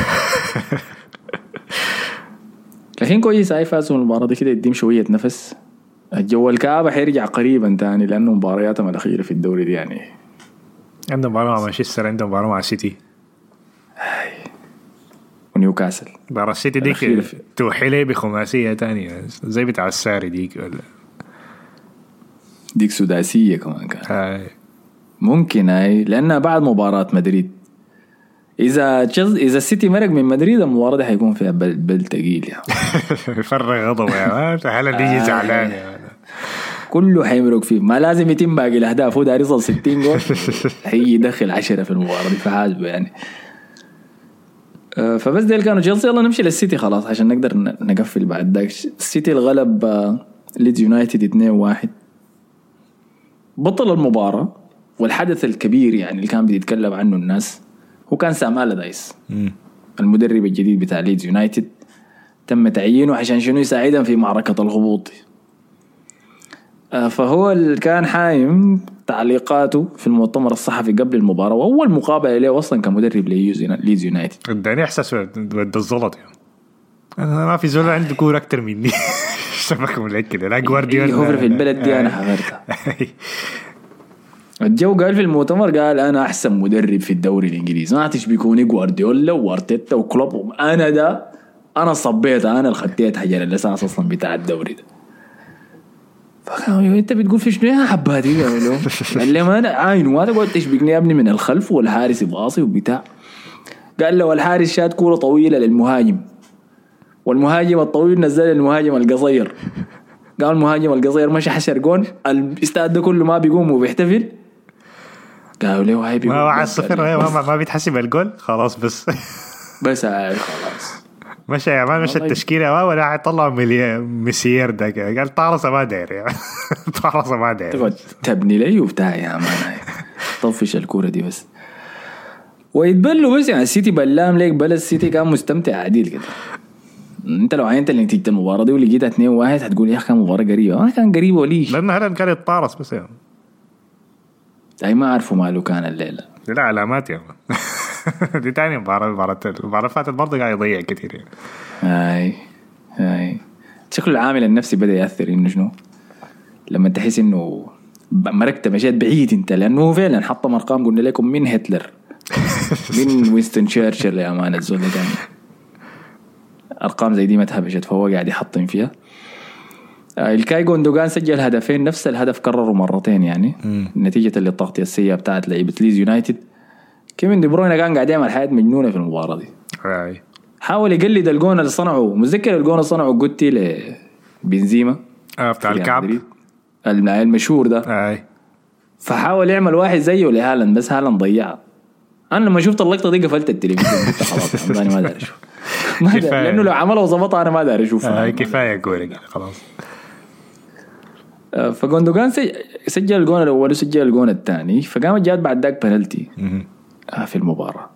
لكن كويس هاي فازوا من المباراة دي كده يديم شوية نفس. الجو الكآبة حيرجع قريبا تاني لأنه مبارياتهم الأخيرة في الدوري دي يعني. عندهم مباراة مع مانشستر عندهم مباراة مع سيتي. ونيوكاسل. السيتي الأخيرة ديك توحي لي بخماسية تانية. زي بتاع الساري ديك ولا؟ ديك سداسية كمان كان. هاي. ممكن هاي لأنها بعد مباراة مدريد. إذا تشيلز إذا السيتي مرق من مدريد المباراة دي حيكون فيها بل, بل تقيل يعني. فرغ غضبه يا man هالاند يجي زعلان man كله حيمرق فيه. ما لازم يتم باقي الأهداف. هو داير يوصل 60 جول. حيجي يدخل 10 في المباراة دي فحاسبه يعني. آه، فبس ديل كانوا تشيلسي. يلا نمشي للسيتي خلاص عشان نقدر نقفل بعد ذاك. السيتي الغلب آه، ليدز يونايتد 2-1 بطل المباراة والحدث الكبير يعني اللي كان بيتكلم عنه الناس هو كان سام ألادايس المدرب الجديد بتاع ليدز يونايتد. تم تعيينه عشان شنو؟ يساعدهم في معركة الهبوط. فهو اللي كان حايم تعليقاته في المؤتمر الصحفي قبل المباراة وأول مقابلة له أصلا كمدرب ليدز يونايتد. اداني إحساس ود الزلط يعني. أنا ما في زول عنده كورة أكتر مني. سيبك من كده لا جوارديولا. هو في البلد دي أنا حضرتها الجو قال في المؤتمر قال أنا أحسن مدرب في الدوري الإنجليزي. ما تشبكوني جوارديولا وأرتيتا وكلوب. أنا ده أنا صبيت أنا اللي خديت حجر الأساس أصلا بتاع الدوري ده. انت بتقول في شنو يا حباتي قالوا له قال لي ما أنا عاين ما تقعد تشبكني يا ابني من الخلف والحارس باصي وبتاع؟ قال له الحارس شاد كورة طويلة للمهاجم. والمهاجم الطويل نزل المهاجم القصير. قال المهاجم القصير مشى حشر جون. الاستاد ده كله ما بيقوم وبيحتفل. قالوا له هاي ما. صفر ما, ما, ما بيتحسب الجول. خلاص بس. بس هاي خلاص. مشى يا مان مشى. التشكيلة ما ولا حيطلع مسير ده كده. قال طارصه ما داير. طارصه ما داير تقعد تبني لي وبتاع يا مان. طفش الكورة دي بس ويتبلوا بس يعني السيتي بلام ليك بل السيتي كان مستمتع عديل كده انت لو عينت نتيجة المباراة دي ولقيتها 2 1 هتقول يا أخي كان مباراة قريبة ما كان قريبة وليش لأنه هلا كان يتطارص بس يعني أي ما عرفوا ماله كان الليلة لا علامات يا مان دي تاني مباراة المباراة المباراة فاتت برضه قاعد يضيع كثير يعني. هاي هاي. شكل العامل النفسي بدأ يأثر إنه شنو؟ لما تحس إنه مرقت مشيت بعيد أنت لأنه هو فعلا حطم ارقام قلنا لكم من هتلر. من وينستون تشرشل يا man الزول كان. أرقام زي دي ما تهبشت فهو قاعد يحطم فيها. آه، إلكاي جوندوجان سجل هدفين نفس الهدف كرره مرتين يعني. نتيجة للتغطية السيئة بتاعت لعيبة ليدز يونايتد. كيفن دي بروين كان قاعد يعمل حاجات مجنونة في المباراة دي. أي. حاول يقلد الجون اللي صنعه. متذكر الجون اللي صنعه جوتي لبنزيما آه بتاع الكعب. المشهور ده. أي. فحاول يعمل واحد زيه لهالاند بس هالاند ضيعها أنا لما شفت اللقطة دي قفلت التلفزيون. خلاص أنا ما داري أشوف. ما داري. لأنه لو عملها وظبطها أنا ما داري اشوفها آي كفاية كوره كده خلاص. آه، فجوندوجان سج- سجل الجون الأول وسجل الجون الثاني. فقامت جات بعد ذاك بنالتي في المباراة.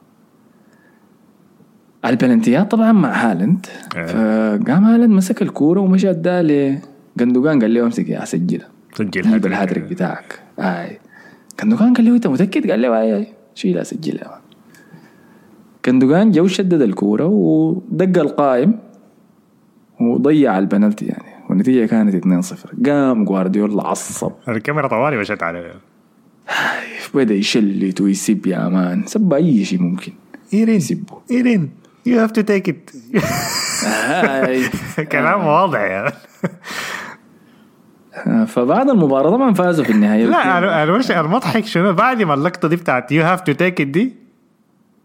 البلنتيات طبعا مع هالاند. إيه. فقام هالاند مسك الكورة ومشى اداها لجندوجان قال له امسك يا سجلها سجل جيب هاتريك. الهاتريك بتاعك. آي. جندوجان قال له أنت متأكد؟ قال له آي آي. شيلها سجلها جندوجان جو شدد الكورة ودق القائم وضيع البنالتي يعني. والنتيجة كانت 2-0 قام جوارديولا عصب. الكاميرا طوالي مشت على بدأ يشلت ويسب يا man. سب أي شيء ممكن. إيرلينج. يسبه. إيرلينج. you have to take it. كلام واضح يا. فبعد المباراة طبعا فازوا في النهاية. لا أنا أنا مش المضحك شنو؟ بعد ما اللقطة دي بتاعت you have to take it دي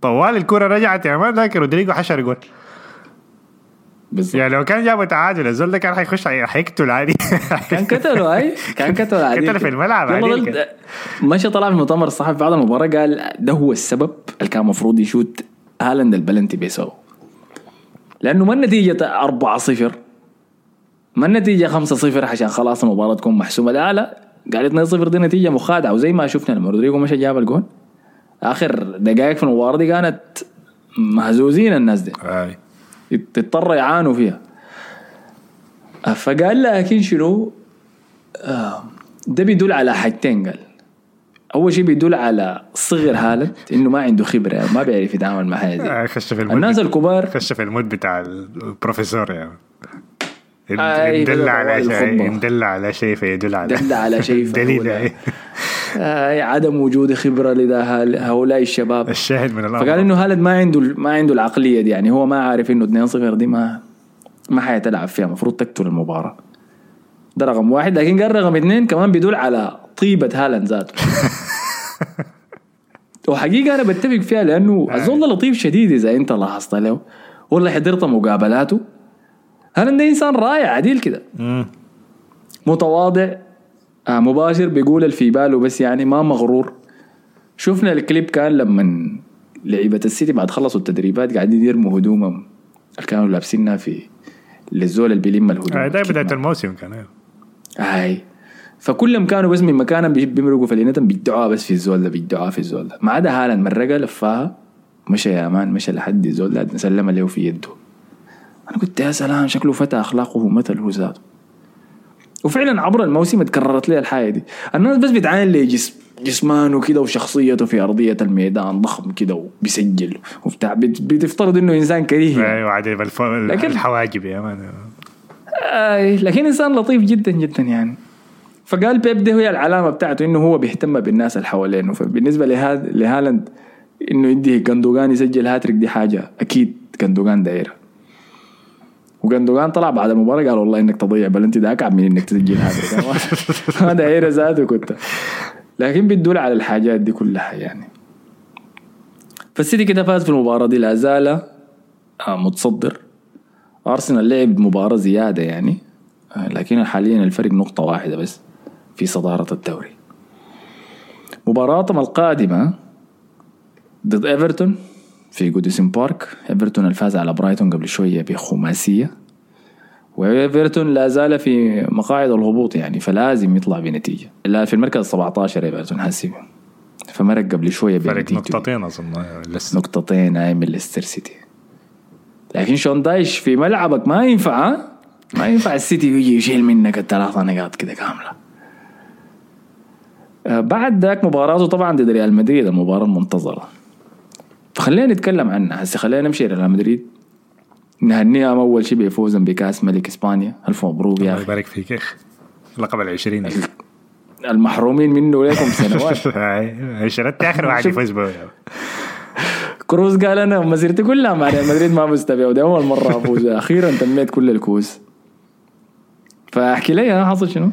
طوال الكرة رجعت يا man ذاك رودريجو حشر جول. بالضبط يعني لو كان جابوا تعادل الزول ده كان حيخش حيقتل عادي. كان قتلوا هاي كان قتلوا عديل قتل في الملعب كده. مشى طلع في المؤتمر الصحفي بعد المباراة قال ده هو السبب اللي كان المفروض يشوت هالاند البلنتي بيسوي لأنه ما النتيجة 4 0 ما النتيجة 5 0 عشان خلاص المباراة تكون محسومة. لا لا. قال 2 0 دي نتيجة مخادعة. وزي ما شفنا لما رودريجو مشى جاب الجون آخر دقائق في المباراة دي كانت مهزوزين الناس دي. آي. تضطر يعانوا فيها. فقال لكن شنو؟ ده بيدل على حاجتين قال. أول شيء بيدل على صغر هالاند إنه ما عنده خبرة ما بيعرف يتعامل مع حاجة آه، الناس الكبار خش في المود بتاع البروفيسور يعني. آي، ندل بدأ على شيء. ندل على شيء فيدل على دل على شيء دليل. آه عدم وجود خبرة لدى هؤلاء الشباب. الشاهد من الأمر. فقال إنه هالاند ما عنده ما عنده العقلية دي. يعني هو ما عارف إنه 2 0 دي ما ما حيتلعب فيها. المفروض تقتل المباراة. ده رقم واحد. لكن قال رقم اثنين كمان بيدل على طيبة هالاند ذاته. وحقيقة أنا بتفق فيها لأنه الزول ده لطيف شديد إذا أنت لاحظت له. ولا حضرت مقابلاته. هالاند ده إنسان رائع عديل كده. متواضع آه مباشر بيقول اللي في باله بس يعني ما مغرور. شفنا الكليب كان لما لعيبة السيتي بعد خلصوا التدريبات قاعدين يرموا هدومهم. اللي كانوا لابسينها في للزول اللي بيلم الهدوم. آه، ده بداية. الموسم كان أيوه. هاي. فكلهم كانوا بس من مكانهم بيمرقوا فلينتهم بيدعوها بس في الزول ده بيدعوها في الزول ده. ما عدا هالاند مرقها لفاها مشى يا مان مشى لحد الزول ده سلم له في يده. أنا قلت يا سلام شكله فتى أخلاقه مثل هو ذاته. وفعلا عبر الموسم اتكررت لي الحاجة دي. الناس بس بتعاين لي جسم جسمانه كده وشخصيته في أرضية الميدان ضخم كده وبيسجل وبتاع. بت- بتفترض إنه إنسان كريه. أيوه عادي لكن- الحواجب يا man. آي لكن إنسان لطيف جدا جدا يعني. فقال بيب ده هي العلامة بتاعته إنه هو بيهتم بالناس اللي حوالينه. فبالنسبة لهذا لهالاند إنه يدي جندوجان يسجل هاتريك دي حاجة أكيد جندوجان دايرها وجندوجان طلع بعد المباراة قال والله إنك تضيع بلنتي ده اكعب من إنك تسجل هاتريك ما دايره ذاته كنت. لكن بتدل على الحاجات دي كلها يعني. فالسيتي كده فاز في المباراة دي لا زال آه، متصدر. أرسنال لعب مباراة زيادة يعني آه، لكن حاليا الفرق نقطة واحدة بس في صدارة الدوري. مباراتهم القادمة ضد إيفرتون. في جوديسون بارك. إيفرتون الفاز على برايتون قبل شوية بخماسية. وإيفرتون لا زال في مقاعد الهبوط يعني فلازم يطلع بنتيجة. لا في المركز 17 إيفرتون حسي فمرق قبل شوية فرق نقطتين أظن لسه نقطتين هاي من ليستر سيتي. لكن شون دايش في ملعبك ما ينفع ها؟ ما ينفع السيتي يجي يشيل منك الثلاثة نقاط كده كاملة. آه، بعد ذاك مباراته طبعا ضد ريال مدريد المباراة المنتظرة. فخلينا نتكلم عنها. هسه خلينا نمشي ريال مدريد. نهنيهم أول شيء بفوزهم بكأس ملك إسبانيا. ألف مبروك يا الله أخي. يبارك فيك يا أخي. لقب العشرين. المحرومين منه لكم سنوات شردت آخر واحد. يفوز به كروز قال أنا مسيرتي كلها مع ريال مدريد ما فزت بها ودي أول مرة أفوز. أخيرا تميت كل الكؤوس. فاحكي لي أنا حصل شنو؟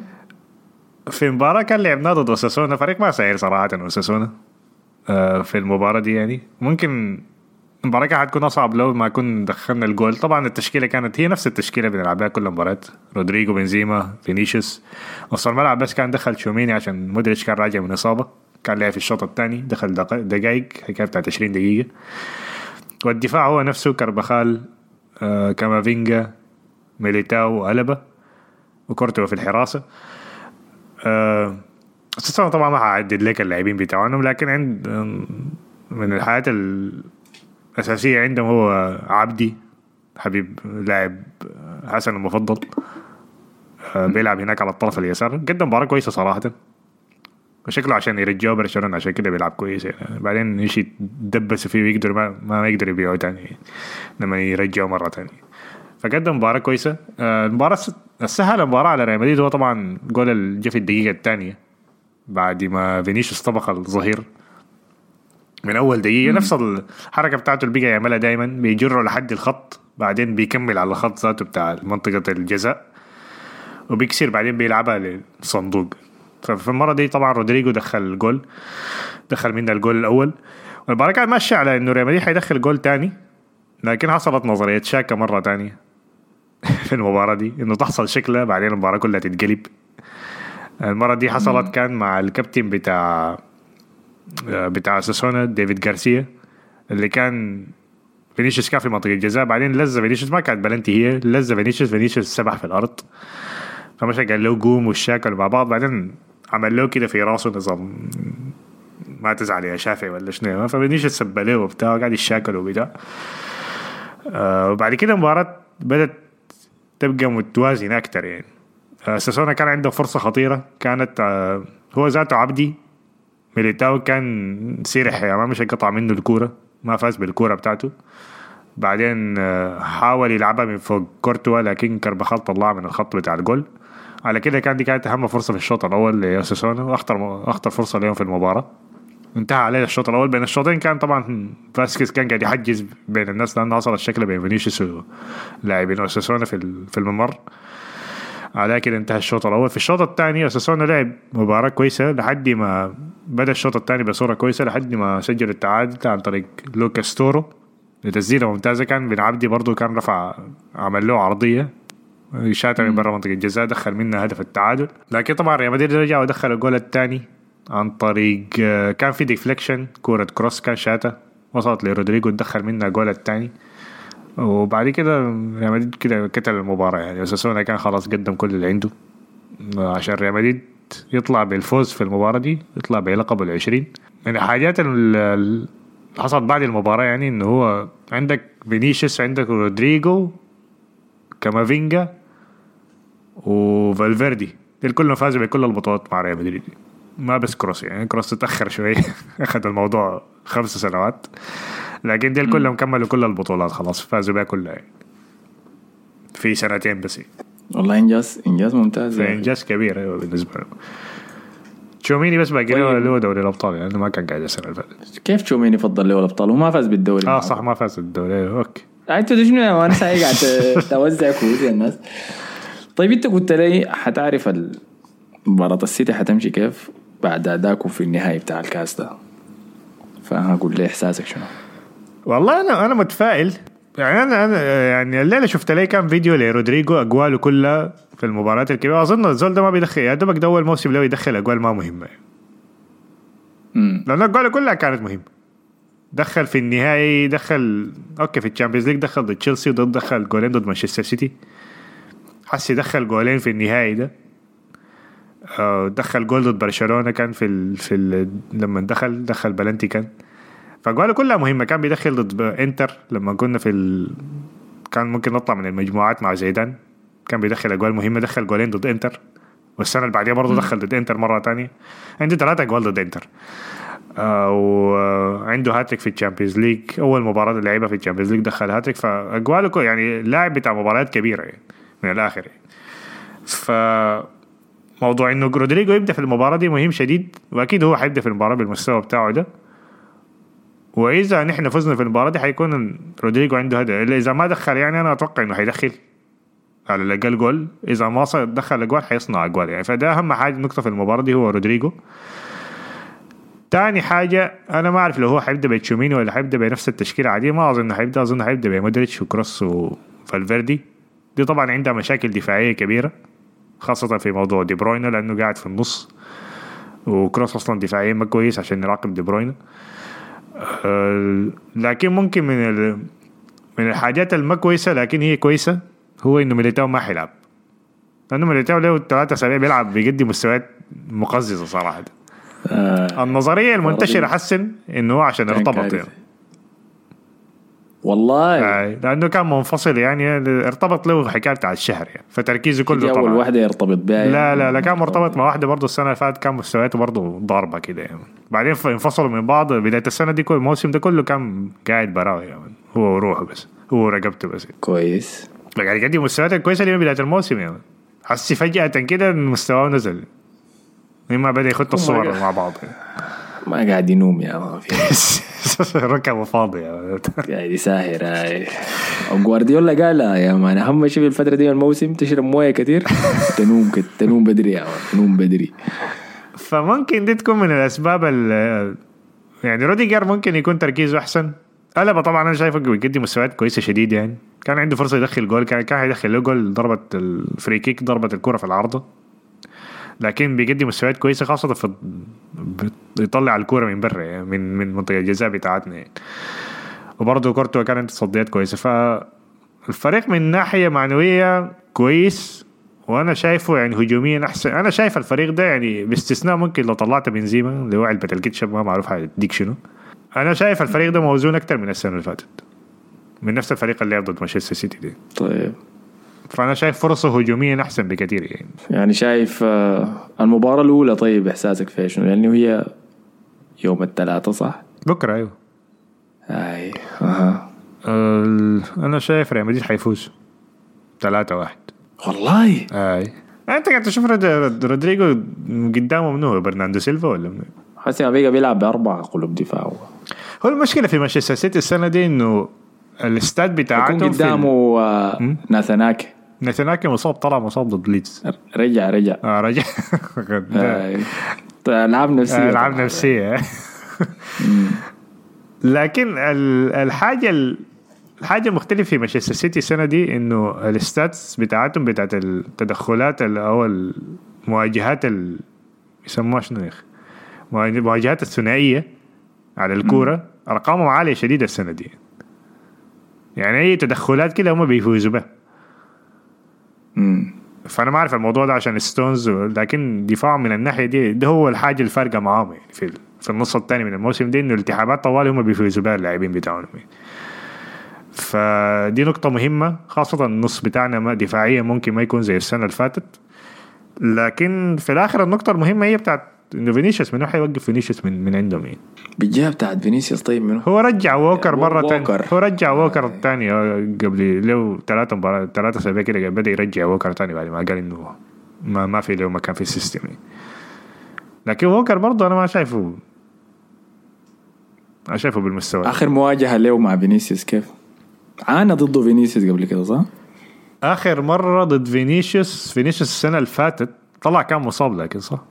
في مباراة كان لعبناها ضد أوساسونا. فريق ما سهل صراحة أوساسونا. آه، في المباراة دي يعني. ممكن المباراة كانت حتكون أصعب لو ما كنا دخلنا الجول. طبعا التشكيلة كانت هي نفس التشكيلة بنلعبها كل مباراة. رودريجو بنزيما فينيسيوس. وسط الملعب بس كان دخل تشوميني عشان مودريتش كان راجع من إصابة. كان لعب في الشوط الثاني دخل دق- دقايق حكاية بتاعت 20 دقيقة. والدفاع هو نفسه كربخال آه كامافينجا ميليتاو ألابا وكورتوا في الحراسة. آه أساسا طبعا ما حعدد لك اللاعبين بتاعهم لكن عند من الحاجات الأساسية عندهم هو عبدي حبيب لاعب حسن المفضل. آه، بيلعب هناك على الطرف اليسار. قدم مباراة كويسة صراحة. وشكله عشان يرجعوا برشلونة عشان كده بيلعب كويس يعني. بعدين يجي يدبسوا فيه ويقدر ما, ما يقدر يبيعوا تاني لما يرجعوا مرة تانية. فقدم مباراة كويسة. آه، المباراة الس- السهل المباراة على ريال مدريد هو طبعا جول اللي جه في الدقيقة الثانية. بعد ما فينيسيوس طبق الظهير من أول دقيقة نفس الحركة بتاعته اللي بقى يعملها دايما بيجري لحد الخط بعدين بيكمل على الخط ذاته بتاع منطقة الجزاء وبيكسر بعدين بيلعبها للصندوق. ففي المرة دي طبعا رودريجو دخل جول دخل منها الجول الأول. والمباراة كانت ماشية على إنه ريال مدريد حيدخل جول تاني لكن حصلت نظرية شكلة مرة تانية في المباراة دي إنه تحصل شكلة بعدين المباراة كلها تتقلب. المرة دي حصلت كان مع الكابتن بتاع بتاع أوساسونا ديفيد غارسيا اللي كان فينيسيوس كان في منطقة الجزاء. بعدين لزه فينيسيوس ما كانت بلنتي هي لزه فينيسيوس فينيسيوس سبح في الأرض. فمشى قال له قوم واتشاكل مع بعض. بعدين عمل له كده في راسه نظام ما تزعل يا شافعي ولا شنو. ففينيسيوس سب له وبتاع قاعد يشاكل وبتاع. آه وبعد كده المباراة بدأت تبقى متوازنة أكتر يعني. آه أوساسونا كان عنده فرصة خطيرة. كانت آه هو ذاته عبدي. ميليتاو كان سيرح يعني ما مش قطع منه الكورة. ما فاز بالكورة بتاعته. بعدين آه، حاول يلعبها من فوق كورتوا لكن كربخال طلعها من الخط بتاع الجول. على كده كان دي كانت أهم فرصة في الشوط الأول لأوساسونا وأخطر أخطر فرصة لهم في المباراة. انتهى عليه الشوط الأول. بين الشوطين كان طبعا فاسكيز كان قاعد يحجز بين الناس لأنه حصل الشكلة بين فينيسيوس ولاعبين أوساسونا في الممر. على كده انتهى الشوط الأول. في الشوط الثاني أوساسونا لعب مباراة كويسة لحد ما بدأ الشوط الثاني بصورة كويسة لحد ما سجل التعادل عن طريق لوكاس تورو. لتسديده ممتازة كان. من عبدي برضه كان رفع عمل له عرضية. شاتها من برا منطقة الجزاء دخل منها هدف التعادل. لكن طبعا ريال مدريد رجع ودخل الجول الثاني عن طريق آه، كان في deflection كورة كروس كان شاتا وصلت لرودريجو دخل منها الجول الثاني. وبعد كده ريال مدريد كده كتل المباراة يعني. أوساسونا كان خلاص قدم كل اللي عنده. عشان ريال مدريد يطلع بالفوز في المباراة دي يطلع بلقب العشرين. من الحاجات ال- ال- اللي حصلت بعد المباراة يعني انه هو عندك فينيسيوس عندك رودريجو كامافينجا وفالفيردي. دول كلهم فازوا بكل البطولات مع ريال مدريد. ما بس كروس يعني كروس تأخر شوي أخذ الموضوع خمس سنوات. لكن دول كلهم كملوا كل البطولات خلاص فازوا بها كلها يعني. في سنتين بس والله إنجاز إنجاز ممتاز يعني. فإنجاز كبير أيوة بالنسبة له. تشوميني بس باقي له طيب. دوري الأبطال يعني ما كان قاعد اللي فاتت كيف تشوميني فضل له الأبطال؟ وما فاز بالدوري. آه صح ما فاز الدوري أيوة، okay أنت شنو يا man ساي قاعد توزع يا الناس. طيب أنت قلت لي حتعرف مباراة السيتي حتمشي كيف بعد أدائكم في النهائي بتاع الكاس ده؟ فحتقول لي إحساسك شنو؟ والله أنا أنا متفائل. يعني أنا أنا يعني الليلة شفت لي كام فيديو لرودريجو اقواله كلها في المباريات الكبيرة. أظن الزول ده ما بيدخل يا دوبك ده أول موسم له يدخل اقوال ما مهمة. امم لأن اقواله كلها كانت مهمة. دخل في النهائي دخل okay في ال Champions League دخل ضد تشيلسي وضد دخل جولين ضد مانشستر سيتي. حسي دخل جولين في النهائي ده. آه، دخل جول ضد برشلونة كان في ال... في ال... لما دخل دخل بلنتي كان. فأقواله كلها مهمة. كان بيدخل ضد انتر لما كنا في ال... كان ممكن نطلع من المجموعات مع زيدان. كان بيدخل أجوال مهمة دخل جولين ضد انتر. والسنة اللي بعديها برضه دخل ضد انتر مرة تانية. عنده ثلاثة أجوال ضد انتر. آه وعنده هاتريك في ال Champions League. أول مباراة لعبها في ال Champions League دخل هاتريك. فأجواله كو- يعني لاعب بتاع مباريات كبيرة يعني من الآخر يعني. ف موضوع إنه رودريجو يبدأ في المباراة دي مهم شديد وأكيد هو حيبدأ في المباراة بالمستوى بتاعه ده. وإذا نحن فزنا في المباراة دي حيكون رودريجو عنده هدف. إذا ما دخل يعني أنا أتوقع إنه حيدخل على الأقل جول. إذا ما دخل أجوال حيصنع أجوال. يعني فده أهم حاجة نقطة في المباراة دي هو رودريجو. تاني حاجة أنا ما أعرف لو هو حيبدأ بتشوميني ولا حيبدأ بنفس التشكيلة. عادية ما أظن حيبدأ. أظن حيبدأ بمودريتش وكروس وفالفيردي. دي طبعا عندها مشاكل دفاعية كبيرة خاصة في موضوع دي بروينا لأنه قاعد في النص. وكروس أصلا دفاعيا ما كويس عشان يراقب دي بروينا. أه، لكن ممكن من ال... من الحاجات الما كويسة لكن هي كويسة هو إنه ميليتاو ما حيلعب لأنه ميليتاو له ثلاثة أسابيع بيلعب بيقدم مستويات مقززة صراحة آه النظرية المنتشرة حسي إنه هو عشان ارتبط. يعني. والله. آه، لأنه كان منفصل يعني ارتبط له حكاية بتاع الشهر يعني فتركيزه كله أول طبعا. واحدة يرتبط بها لا لا لا كان مرتبط مع واحدة برضه السنة اللي فاتت كان مستوياته برضه ضاربة كده يعني. بعدين انفصلوا من بعض بداية السنة دي كل الموسم ده كله كان قاعد براوي يعني هو وروحه بس هو ورقبته بس. كويس. قاعد يقدم مستويات كويسة لين بداية الموسم يعني. حسي فجأة كده مستواه نزل. مما بدأ يخط الصور God. مع بعض. ما قاعد ينوم يا ما في. ركبه فاضي يعني. قاعد يساهر هاي. جوارديولا قال يا مان أهم شيء في الفترة دي الموسم تشرب موية كثير تنوم كت- تنوم بدري يا مان تنوم بدري. فممكن دي تكون من الأسباب ال يعني روديجر ممكن يكون تركيزه أحسن. ألبا طبعا أنا شايفه بيقدم مستويات كويسة شديد يعني. كان عنده فرصة يدخل جول كان كان هيدخل له جول ضربت ال free kick ضربت الكرة في العارضة. لكن بيقدم مستويات كويسة خاصة في بيطلع الكورة من برا يعني من من منطقة الجزاء بتاعتنا يعني. وبرضه كورتوا كان عنده تصديات كويسة. فالفريق من ناحية معنوية كويس وأنا شايفه يعني هجوميا أحسن. أنا شايف الفريق ده يعني باستثناء ممكن لو طلعت بنزيما اللي هو علبة الكاتشب ما معروف هيديك شنو. أنا شايف الفريق ده موزون أكتر من السنة اللي فاتت. من نفس الفريق اللي لعب ضد مانشستر سيتي دي. طيب. فأنا شايف فرصه هجوميا أحسن بكثير يعني. يعني شايف آه، المباراة الأولى طيب إحساسك فيها شنو؟ لأنه هي يوم الثلاثاء صح؟ بكرة أيوه. أها. ال- أنا شايف ريال مدريد حيفوز. 3 واحد. والله؟ أي. أنت قاعد تشوف رود- رود- رودريجو قدامه منو؟ برناردو سيلفا ولا منو؟ حسي بيقى بيلعب بأربعة قلوب دفاع. هو هو المشكلة في مانشستر سيتي السنة دي إنه الإستاد بتاعتهم في قدامه آه، ناثان آكي. ناثان آكي مصاب طلع مصاب ضد ليدز. رجع رجع. آه رجع. طيب، ألعاب نفسية العاب طبعاً. نفسية. لكن ال- الحاجة ال- الحاجة المختلفه في مانشستر سيتي السنة دي إنه ال stats بتاعتهم بتاعت التدخلات ال- أو المواجهات ال- يسموها شنو يا أخي؟ مواجه- المواجهات الثنائية على الكورة ارقامهم عاليه شديده السنة دي. يعني أي تدخلات كده هم بيفوزوا بها. فأنا ما أعرف الموضوع ده عشان ستونز لكن دفاعهم من الناحية دي ده هو الحاجة الفارقة معاهم يعني في في النص الثاني من الموسم دي إنه الالتحامات طوال هم بيفوزوا بها اللاعبين بتاعهم يعني. فدي نقطة مهمة خاصة النص بتاعنا ما دفاعيا ممكن ما يكون زي السنة اللي فاتت لكن في الآخر النقطة المهمة هي بتاعت إنه فينيسيوس من واحد يوقف فينيسيوس من من عندهم يعني. بالجهة بتاعت فينيسيوس طيب منو؟ هو رجع ووكر ثانية ووكر. هو رجع ووكر الثاني قبل له ثلاثة مباريات ثلاثة أسابيع كده بدأ يرجع ووكر ثاني بعد ما قال إنه ما ما في له مكان في ال system يعني. لكن ووكر برضه أنا ما شايفه ما شايفه بالمستوى آخر مواجهة له مع فينيسيوس كيف؟ عانى ضده فينيسيوس قبل كده صح؟ آخر مرة ضد فينيسيوس فينيسيوس السنة اللي فاتت طلع كان مصاب لكن صح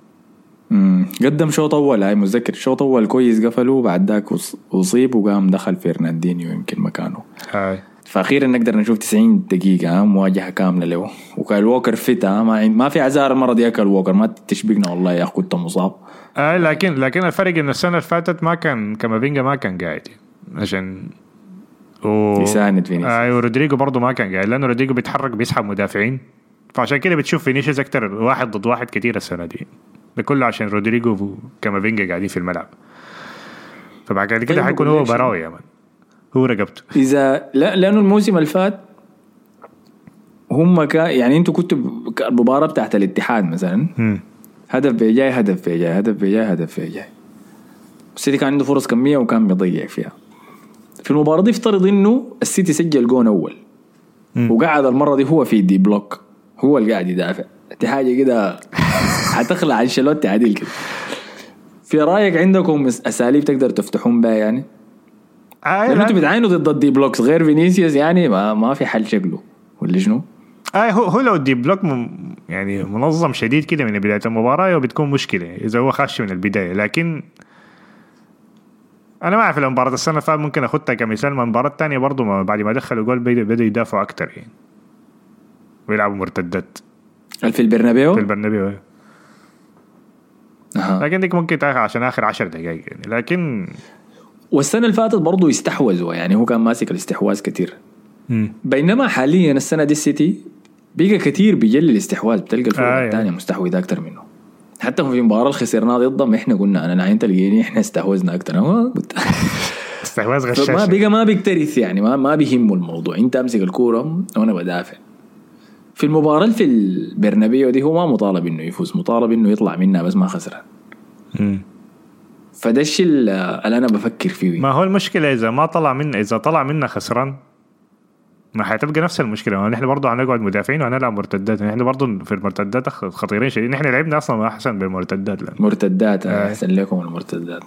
مم. قدم شوط اول هاي متذكر. شوط اول كويس قفله بعد ذاك أصيب وقام دخل فرناندينيو يمكن مكانه. هاي. فاخيرا نقدر نشوف 90 دقيقة ها، مواجهة كاملة له. وكان ووكر fit ها، ما ما في أعذار المرة دي ووكر ما تشبكنا والله يا اخ كنت مصاب. آه لكن لكن الفرق إنه السنة اللي فاتت ما كان كامافينجا ما كان قاعد. عشان و... يساند فينيسيوس. أيوه رودريجو برضه ما كان قاعد لأنه رودريجو بيتحرك بيسحب مدافعين. فعشان كده بتشوف فينيسيوس أكتر واحد ضد واحد كتير السنة دي. ده كله عشان رودريجو وكامافينجا قاعدين في الملعب. فبعد كده طيب بقول هو؟ براوي يا مان. هو رقبته. إذا لا لأنه الموسم اللي فات هم كا يعني أنتوا كنتوا المباراة بتاعت الاتحاد مثلا. مم. هدف بيجاي هدف بيجاي هدف بيجاي هدف بيجاي. السيتي كان عنده فرص كمية وكان بيضيع فيها. في المباراة دي افترض إنه السيتي سجل جون أول. وقعد المرة دي هو في deep block. هو اللي قاعد يدافع. دي حاجة كده. حتخلع أنشيلوتي عديل كده. في رأيك عندكم أساليب تقدر تفتحون بها يعني؟ آه لأنه أنتوا بتعاينوا ضد ال deep blocks غير فينيسيوس يعني ما, ما في حل شكله ولا شنو؟ آه هو هو لو deep block م- يعني منظم شديد كده من بداية المباراة بتكون مشكلة إذا هو خش من البداية لكن أنا ما أعرف لو مباراة السنة اللي ممكن اخدها كمثال ما المباراة الثانية برضه بعد ما دخلوا جول بدأوا يدافعوا أكثر يعني. ويلعبوا مرتدات. في البرنابيو؟ في البرنابيو لكن ديك ممكن تاخذ عشان آخر 10 دقائق يعني. لكن والسنة اللي فاتت برضه استحوذوا يعني هو كان ماسك الاستحواذ كثير بينما حاليا السنة دي السيتي بقى كثير بيجلي الاستحواذ بتلقى الفرق آه، الثانية يعني. مستحوذة أكثر منه. حتى في المباراه اللي خسرناها ضدهم إحنا قلنا أنا نعين تلقيني إحنا استحوذنا أكثر ما استحواذ ما غشاش بقى ما بيكترث يعني ما ما بيهمه الموضوع. أنت أمسك الكورة وأنا بدافع. في المباراة اللي في البرنابيو دي هو ما مطالب إنه يفوز مطالب إنه يطلع منها بس ما خسران. فده الشيء اللي أنا بفكر فيه ما هو المشكلة إذا ما طلع منا إذا طلع منا خسران ما حتبقى نفس المشكلة ما نحن برضه هنقعد مدافعين وهنلعب مرتدات نحن برضه في المرتدات خطيرين شديد نحن لعبنا أصلا أحسن بالمرتدات لأ. مرتدات آه. أحسن لكم المرتدات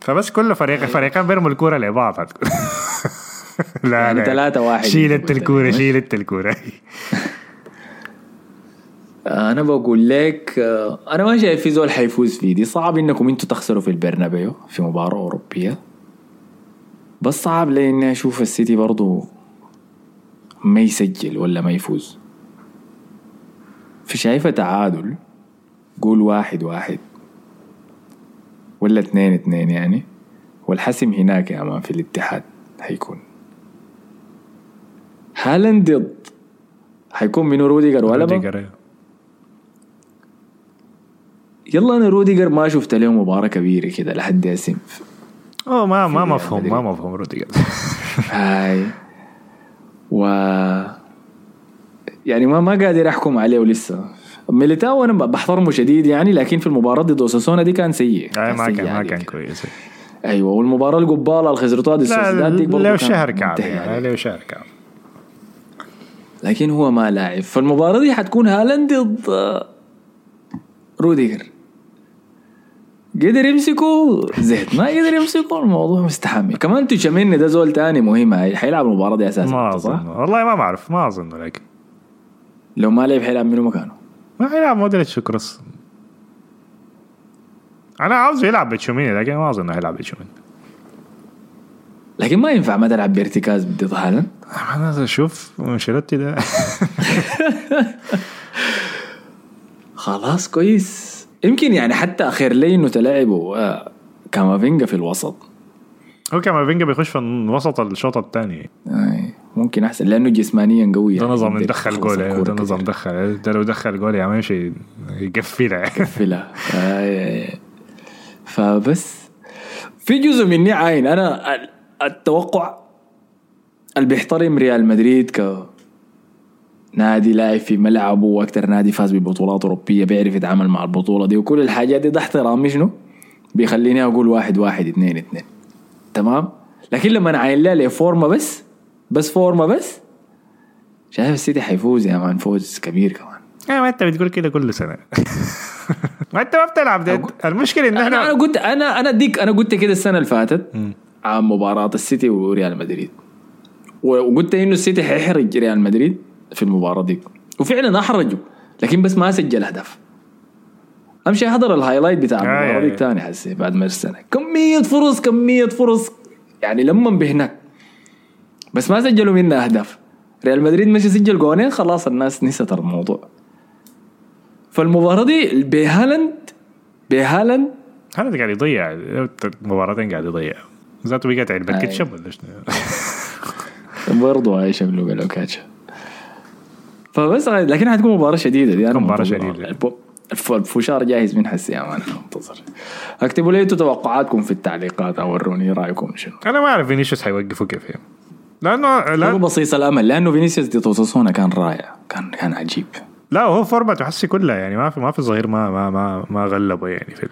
فبس كل فريق فريقين بيرموا الكورة لبعض. لا يعني لا ثلاثة واحد شيلت لي. شيلت الكورة أنا بقول لك آه، أنا ما شايف في زول حيفوز فيه دي صعب إنكم أنتوا تخسروا في البرنابيو في مباراة أوروبية بس صعب لي اني أشوف السيتي برضو ما يسجل ولا ما يفوز فشايفة تعادل قول واحد واحد ولا اثنين اثنين يعني والحسم هناك يا man في الاتحاد حيكون هالاند ضد حيكون منو روديجر ولا؟ روديجر، أيوه. يلا أنا روديجر ما شفت له مباراة كبيرة كده لحد هسه. أوه ما ما مفهوم. ما مفهوم روديجر. هاي. و يعني ما ما قادر أحكم عليه لسه ميليتاو أنا بحترمه شديد يعني لكن في المباراة ضد أوساسونا دي كان سيء آه، ما كان ما كان. كويس. أيوه والمباراة القباله اللي خسرتوها لا سوسيداد دي برضه كان شهر كعب منتهي يعني. لو شهر كعب لكن هو ما لاعب. فالمباراة دي حتكون هالاند ضد روديجر. قدر يمسكه زهد ما قدر يمسكه الموضوع مستحمل كمان تشاميني ده زول تاني مهم. حيلعب المباراة دي أساسا ما؟ أظن. والله ما بعرف ما أظن لكن لو ما لعب حيلعب منه مكانه؟ ما يلعب مودريتش وكروس أنا عاوز يلعب بتشوميني لكن ما أظن يلعب بتشوميني لكن ما ينفع ما تلعب بارتكاز ضد هالاند أنا أشوف أنشيلوتي ده. خلاص كويس. يمكن يعني حتى اخر لي إنه تلاعبوا آه، كامافينجا في الوسط. هو كامافينجا بيخش في وسط الشوط الثاني. آي، ممكن أحسن لأنه جسمانيا قوي ده يعني نظام يخلص جول ده نظام. دخل ده لو دخل جول يا عم يمشي يقفلها يقفلها. فبس. في جزء مني عاين أنا ال- التوقع اللي بيحترم ريال مدريد ك نادي لاعب في ملعبه وأكثر نادي فاز ببطولات أوروبية بيعرف يتعامل مع البطولة دي. وكل الحاجات دي ده احترامي شنو؟ بيخليني أقول واحد واحد اثنين اثنين. تمام؟ لكن لما نعاين لها لفورمه بس؟ بس فورمة بس؟ شايف السيتي حيفوز يا مان فوز كبير كمان. يا ما أنت بتقول كده كل سنة. ما أنت ما بتلعب ده. المشكلة إن أنا انا إحنا قلت أنا أنا اديك أنا قلت كده السنة اللي فاتت عن مباراة السيتي وريال مدريد. وقلت إنه السيتي حيحرج ريال مدريد. في المباراة دي. وفعلا احرجه لكن بس ما سجل هدف. امشي احضر ال highlight بتاع آه، المباراة آه، دي تاني حسي بعد ما السنة كميه فرص كميه فرص. يعني لما بهناك. بس ما سجلوا منها اهداف ريال مدريد مشي سجل جونين خلاص الناس نسيت الموضوع. فالمباراة دي بهالاند بهالاند هذا قاعد يضيع. مباراتين قاعد يضيع. ذاته بقت علبه أيوة. كاتشب ولا شنو؟ برضه هاي شكله قالوا كاتشا فبس لكن حتكون مباراة شديدة. دي أنا مباراة منتظر. شديدة. الب- الف- الفشار جاهز من حسي يا مان منتظر. اكتبوا لي توقعاتكم في التعليقات أو وروني رأيكم؟ شنو؟ أنا ما أعرف فينيسيوس حيوقفوا كيف يعني. لأنه لا, بصيص الأمل لأنه فينيسيوس دي توسوسونا كان رائع. كان كان عجيب. لا هو فورمته حسي كلها يعني. ما في ما في ظهير ما ما ما ما غلبه يعني في.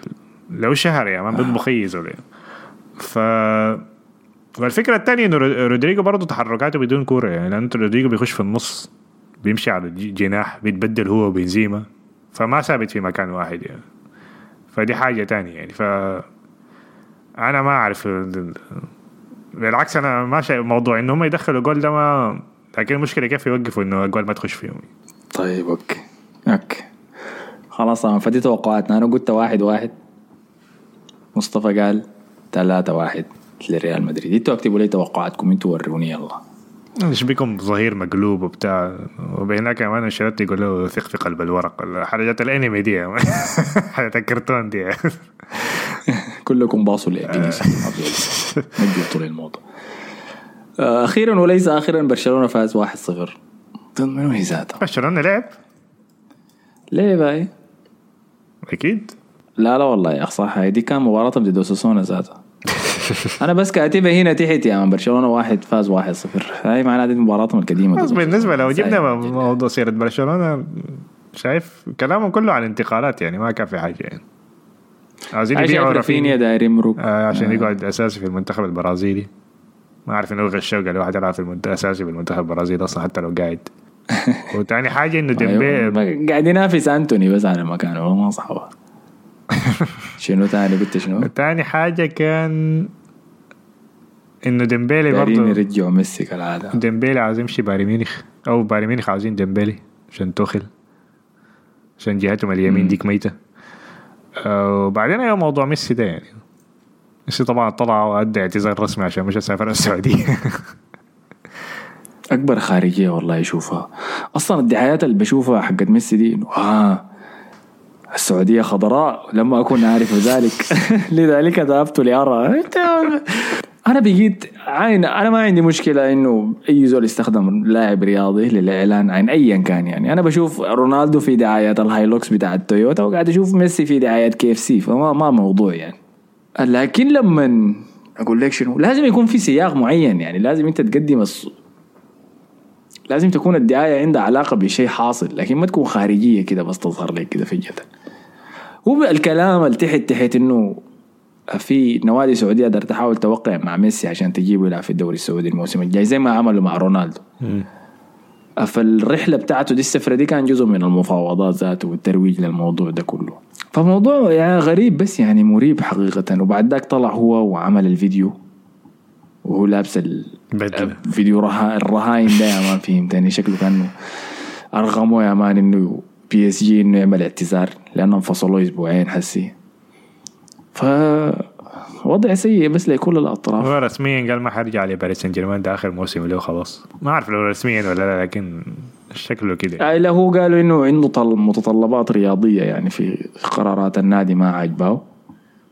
لو شهر يعني ما بيطبخ يزول يعني. ف والفكرة الثانية إنه رو- رودريجو برضه تحركاته بدون كورة يعني. لأنه رودريجو بيخش في النص. بيمشي على الج- جناح بيتبدل هو وبنزيما فما ثابت في مكان واحد يعني. فدي حاجة تانية يعني. ف أنا ما أعرف بالعكس أنا ما شايف موضوع إنه هم يدخلوا جول ده ما لكن المشكلة كيف يوقفوا إنه الجول ما تخش فيهم. طيب أوكي. أوكي. خلاص تمام. فدي توقعاتنا. أنا قلت واحد واحد. مصطفى قال ثلاثة واحد لريال مدريد. أنتوا اكتبوا لي توقعاتكم. أنتوا وروني يلا. إيش بكم ظهير مقلوب وبتاع؟ وبينك كمان أنشيلوتي يقول له ثق في قلب الورق. حاجات الأنمي دي حاجات الكرتون دي كلكم باصوا لفينيسيوس ما جبتوا لي الموضوع. آه، أخيرا وليس اخرا برشلونة فاز 1-0 ضد منو هي ذاتها؟ برشلونة لعب؟ ليه باي؟ أكيد. لا لا والله يا اخ صح. دي كان مباراة ضد أوساسونا ذاتها. أنا بس كاتبها هنا تحت يا برشلونة واحد فاز 1-0 هاي معناها دي مباراتهم القديمة بالنسبة لو. جبنا. موضوع سيرة برشلونة شايف كلامهم كله عن انتقالات يعني ما كان في حاجة يعني. عايزين يبيعوا رافينيا. داير يمرق. آه عشان يقعد أساسي في المنتخب البرازيلي. ما أعرف إنه غشوا قال واحد يلعب في المنتخب أساسي في المنتخب البرازيلي أصلا حتى لو قاعد. وثاني حاجة إنه أيوة، ديمبي قاعد ينافس أنتوني بس على مكانه ما صعبه شنو تاني قلت شنو؟ ثاني حاجة كان إنه ديمبيلي برضه يرجعوا ميسي كالعادة. ديمبيلي عاوز يمشي بايرن ميونخ. أو بايرن ميونخ عاوزين ديمبيلي عشان توخل عشان جهتهم اليمين ديك ميتة. آه، وبعدين أيوه موضوع ميسي ده يعني. ميسي طبعا طلع وأدى اعتذار رسمي عشان مش سافر السعودية. أكبر خارجية والله يشوفها. أصلا الدعايات اللي بشوفها حقت ميسي دي آه السعودية خضراء لما اكون عارف ذلك. لذلك ذهبت لأرى. أنا بقيت عين أنا ما عندي مشكلة إنه أي زول يستخدم لاعب رياضي للإعلان عن ايا كان يعني. أنا بشوف رونالدو في دعايات ال Hilux بتاع التويوتا وقاعد أشوف ميسي في دعايات KFC فما ما موضوع يعني. لكن لما أقول لك شنو لازم يكون في سياق معين يعني. لازم أنت تقدم. لازم تكون الدعاية عندها علاقة بشيء حاصل لكن ما تكون خارجية كده بس تظهر لك كده فجأة. هو الكلام اللي تحت تحت إنه في نوادي سعودية قدرت تحاول توقع مع ميسي عشان تجيبه يلعب في الدوري السعودي الموسم الجاي زي ما عملوا مع رونالدو. فالرحلة بتاعته دي السفرة دي كان جزء من المفاوضات ذاته والترويج للموضوع ده كله. فموضوع يعني غريب بس يعني مريب حقيقة. وبعد ذاك طلع هو وعمل الفيديو. وهو لابس ال... بدلة. فيديو رها... الرهاين ده يا مان فهمتني؟ شكله كأنه ارغموا يا مان إنه PSG إنه يعمل اعتذار لأنه انفصلوا أسبوعين حسي. ف وضع سيء بس لكل الأطراف. هو رسميا قال ما حرجع لباريس سان جيرمان ده آخر موسم له خلاص. ما أعرف لو رسميا ولا لا لكن شكله كده. آه، لا هو قالوا إنه عنده طل... متطلبات رياضية يعني في قرارات النادي ما عجباه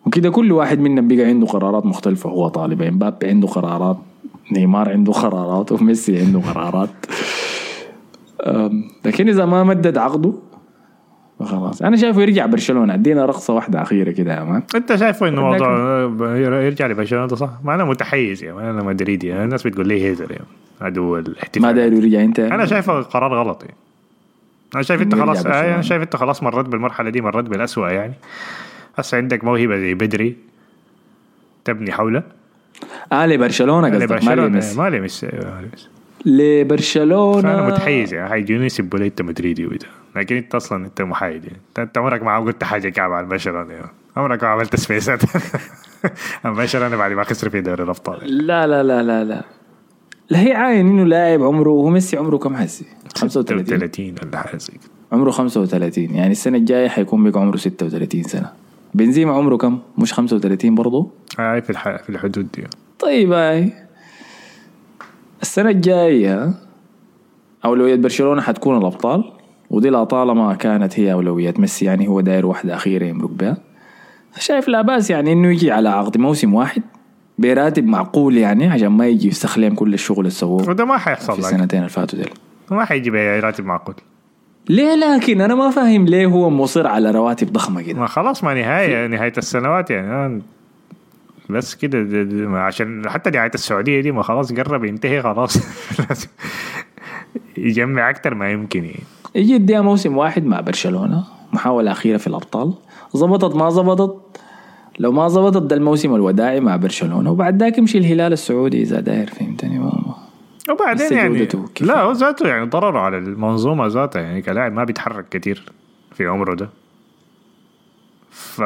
وكده كل واحد منهم بقى عنده قرارات مختلفة. هو طالب إمبابي عنده قرارات نيمار عنده قرارات وميسي عنده قرارات. لكن إذا ما مدد عقده خلاص. أنا شايفه يرجع برشلونة. أدينا رقصه واحدة أخيرة كده يا مان. أنت شايفه إنه موضوع يرجع لبرشلونة ده صح؟ ما أنا متحيز يعني أنا مدريدي. يعني الناس بتقول لي هيزر يعني عدو الاحتفال. ما داير يرجع أنت؟ أنا شايفه قرار غلط يعني. أنا شايف انت خلاص أنا شايف انت خلاص مريت بالمرحلة دي مريت بالأسوأ يعني. هسه عندك موهبة زي بدري تبني حوله. آه لبرشلونة قصدك ما برشلونه لميسي. ما لي ميسي ما لي ميسي. لبرشلونه فأنا متحيز يعني حيجوني يسبوا لي إنت مدريدي وده لكن إنت أصلا إنت محايد يعني. إنت- عمرك ما قلت حاجة كعبه عن برشلونه يعني. عمرك ما عملت سبيسات. عن برشلونه بعد ما خسر في دوري الأبطال. لا لا لا لا لا. لا هي عاين إنه لاعب عمره هو ميسي عمره كم حسي؟ 35 30 ولا حاجة عمره 35 يعني السنة الجاية حيكون بقى عمره 36 سنة. بنزيما عمره كم؟ مش 35 برضه هاي في الح... في الحدود دي. طيب هاي. السنة الجاية أولوية برشلونة حتكون الأبطال ودي لطالما كانت هي اولويات ميسي يعني هو داير واحدة أخيرة يمرق بها. شايف لا بأس يعني إنه يجي على عقد موسم واحد براتب معقول يعني عشان ما يجي يستخلم كل الشغل اللي سووه وده ما في حيحصل لك. السنتين اللي فاتوا ديل. ما حيجي براتب معقول. ليه لكن؟ أنا ما فاهم ليه هو مصر على رواتب ضخمة كده. ما خلاص ما نهاية نهاية السنوات يعني. بس كده عشان حتى نهاية السعودية دي ما خلاص قرب ينتهي خلاص. يجمع أكتر ما يمكن يعني. يجي يديها موسم واحد مع برشلونة محاولة أخيرة في الأبطال. ظبطت ما ظبطت لو ما ظبطت ده الموسم الوداعي مع برشلونة. وبعد ذاك يمشي الهلال السعودي إذا داير فهمتني؟ ما. وبعدين يعني. لا هو ذاته يعني ضرره على المنظومة ذاتها يعني كلاعب ما بيتحرك كتير في عمره ده ف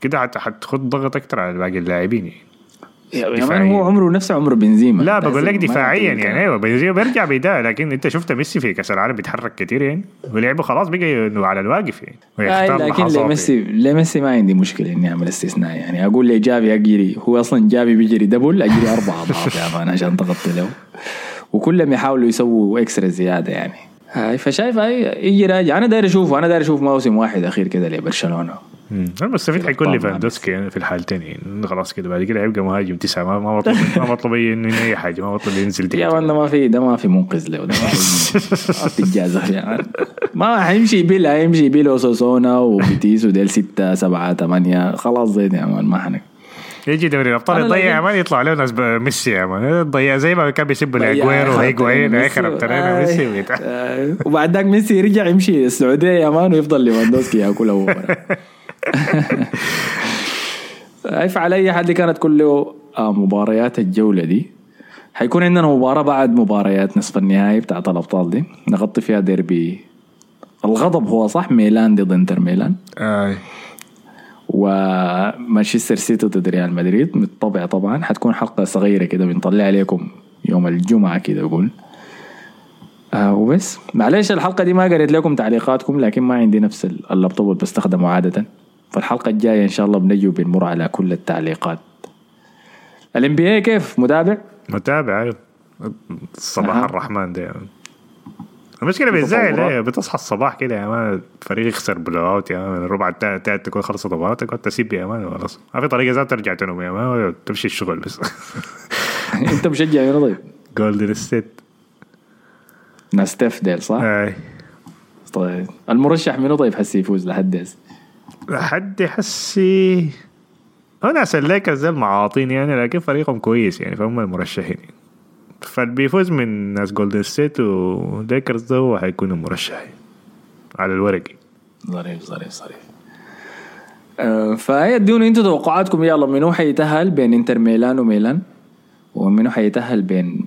كده حت- حتخد ضغط أكتر على باقي اللاعبين يعني دفاعياً. هو عمره نفسه عمر بنزيما. لا بقول لك دفاعيا. يعني أيوه بنزيما بيرجع بدا لكن أنت شفت ميسي في كأس العالم بيتحرك كتير يعني. ولعبه خلاص بقى إنه على الواقف يعني. آه لكن لميسي لميسي ما عندي مشكلة إني أعمل استثناء يعني. أقول لي جافي اجري هو أصلا جافي بيجري double اجري أربع أضعاف يا مان عشان تغطي له. وكلهم يحاولوا يسووا extra زيادة يعني. هاي فشايف هاي يجي راجع. أنا داير أشوفه أنا داير أشوف موسم واحد أخير كده لبرشلونة. المستفيد حيكون ليفاندوسكي يعني في الحالتين يعني خلاص كده بعد كده هيبقى مهاجم تسعة ما ما مطلوب ما مطلوب اي إنه أي حاجة ما مطلوب ينزل يا مان ما في ده ما في منقذ له ده ما في ما حيمشي بيل حيمشي بيل وسوسونا وبيتيس وديل ستة سبعة ثمانية خلاص زي ده يا مان ما حنك. يجي دوري الأبطال يضيع يا مان يطلع له ناس ميسي يا مان ضيع زي ما كان بيسب ضيع لاجويرو خربت هيجوين علينا هي خربت علينا آه. ميسي. وبعد ذاك ميسي يرجع يمشي السعودية يا مان ويفضل ليفاندوسكي ياكلها هو. عارف على أي حد كانت كله آه، مباريات الجولة دي. حيكون عندنا مباراة بعد مباريات نصف النهائي بتاعت الأبطال دي. نغطي فيها ديربي الغضب هو صح؟ ميلان ضد إنتر ميلان. آه. ومانشستر سيتي ضد ريال مدريد. بالطبع طبعا. حتكون حلقة صغيرة كده بنطلع عليكم يوم الجمعة كده أقول. آه وبس. معلش الحلقة دي ما قريت لكم تعليقاتكم لكن ما عندي نفس ال- اللابتوب اللي بستخدمه عادة. فالحلقة الجاية إن شاء الله بنجي وبنمر على كل التعليقات ال NBA كيف متابع متابع أيوه صباح أها. الرحمن ده. المشكلة بيتزعل تطورات. إيه بتصحى الصباح كده يا مان الفريق يخسر blowout يا مان الربع التا- التالت تكون خلصت مباراتك وانت تسيب يا مان خلاص ما في طريقة ذات ترجع تنوم يا مان تمشي الشغل بس أنت مشجع مين طيب؟ جولدن ستيت ناس ستيف ديل صح؟ اي طيب المرشح منو طيب حسي يفوز لحد هسه؟ لحد حسي هو ناس الليكرز زي المعاطين يعني لكن فريقهم كويس يعني فهم المرشحين فاللي بيفوز من ناس جولدن ستيت وليكرز ده هو حيكون المرشح على الورق ظريف ظريف ظريف. آه، فهي ادوني أنتوا توقعاتكم. يلا منو حيتأهل بين انتر ميلان وميلان؟ ومنو حيتأهل بين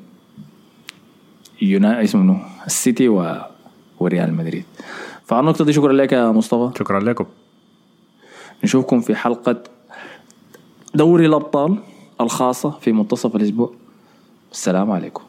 يونا اسمه منو؟ السيتي و... وريال مدريد. فعلى النقطة دي شكرا لك يا مصطفى. شكرا لكم. نشوفكم في حلقة دوري الأبطال الخاصة في منتصف الأسبوع. السلام عليكم.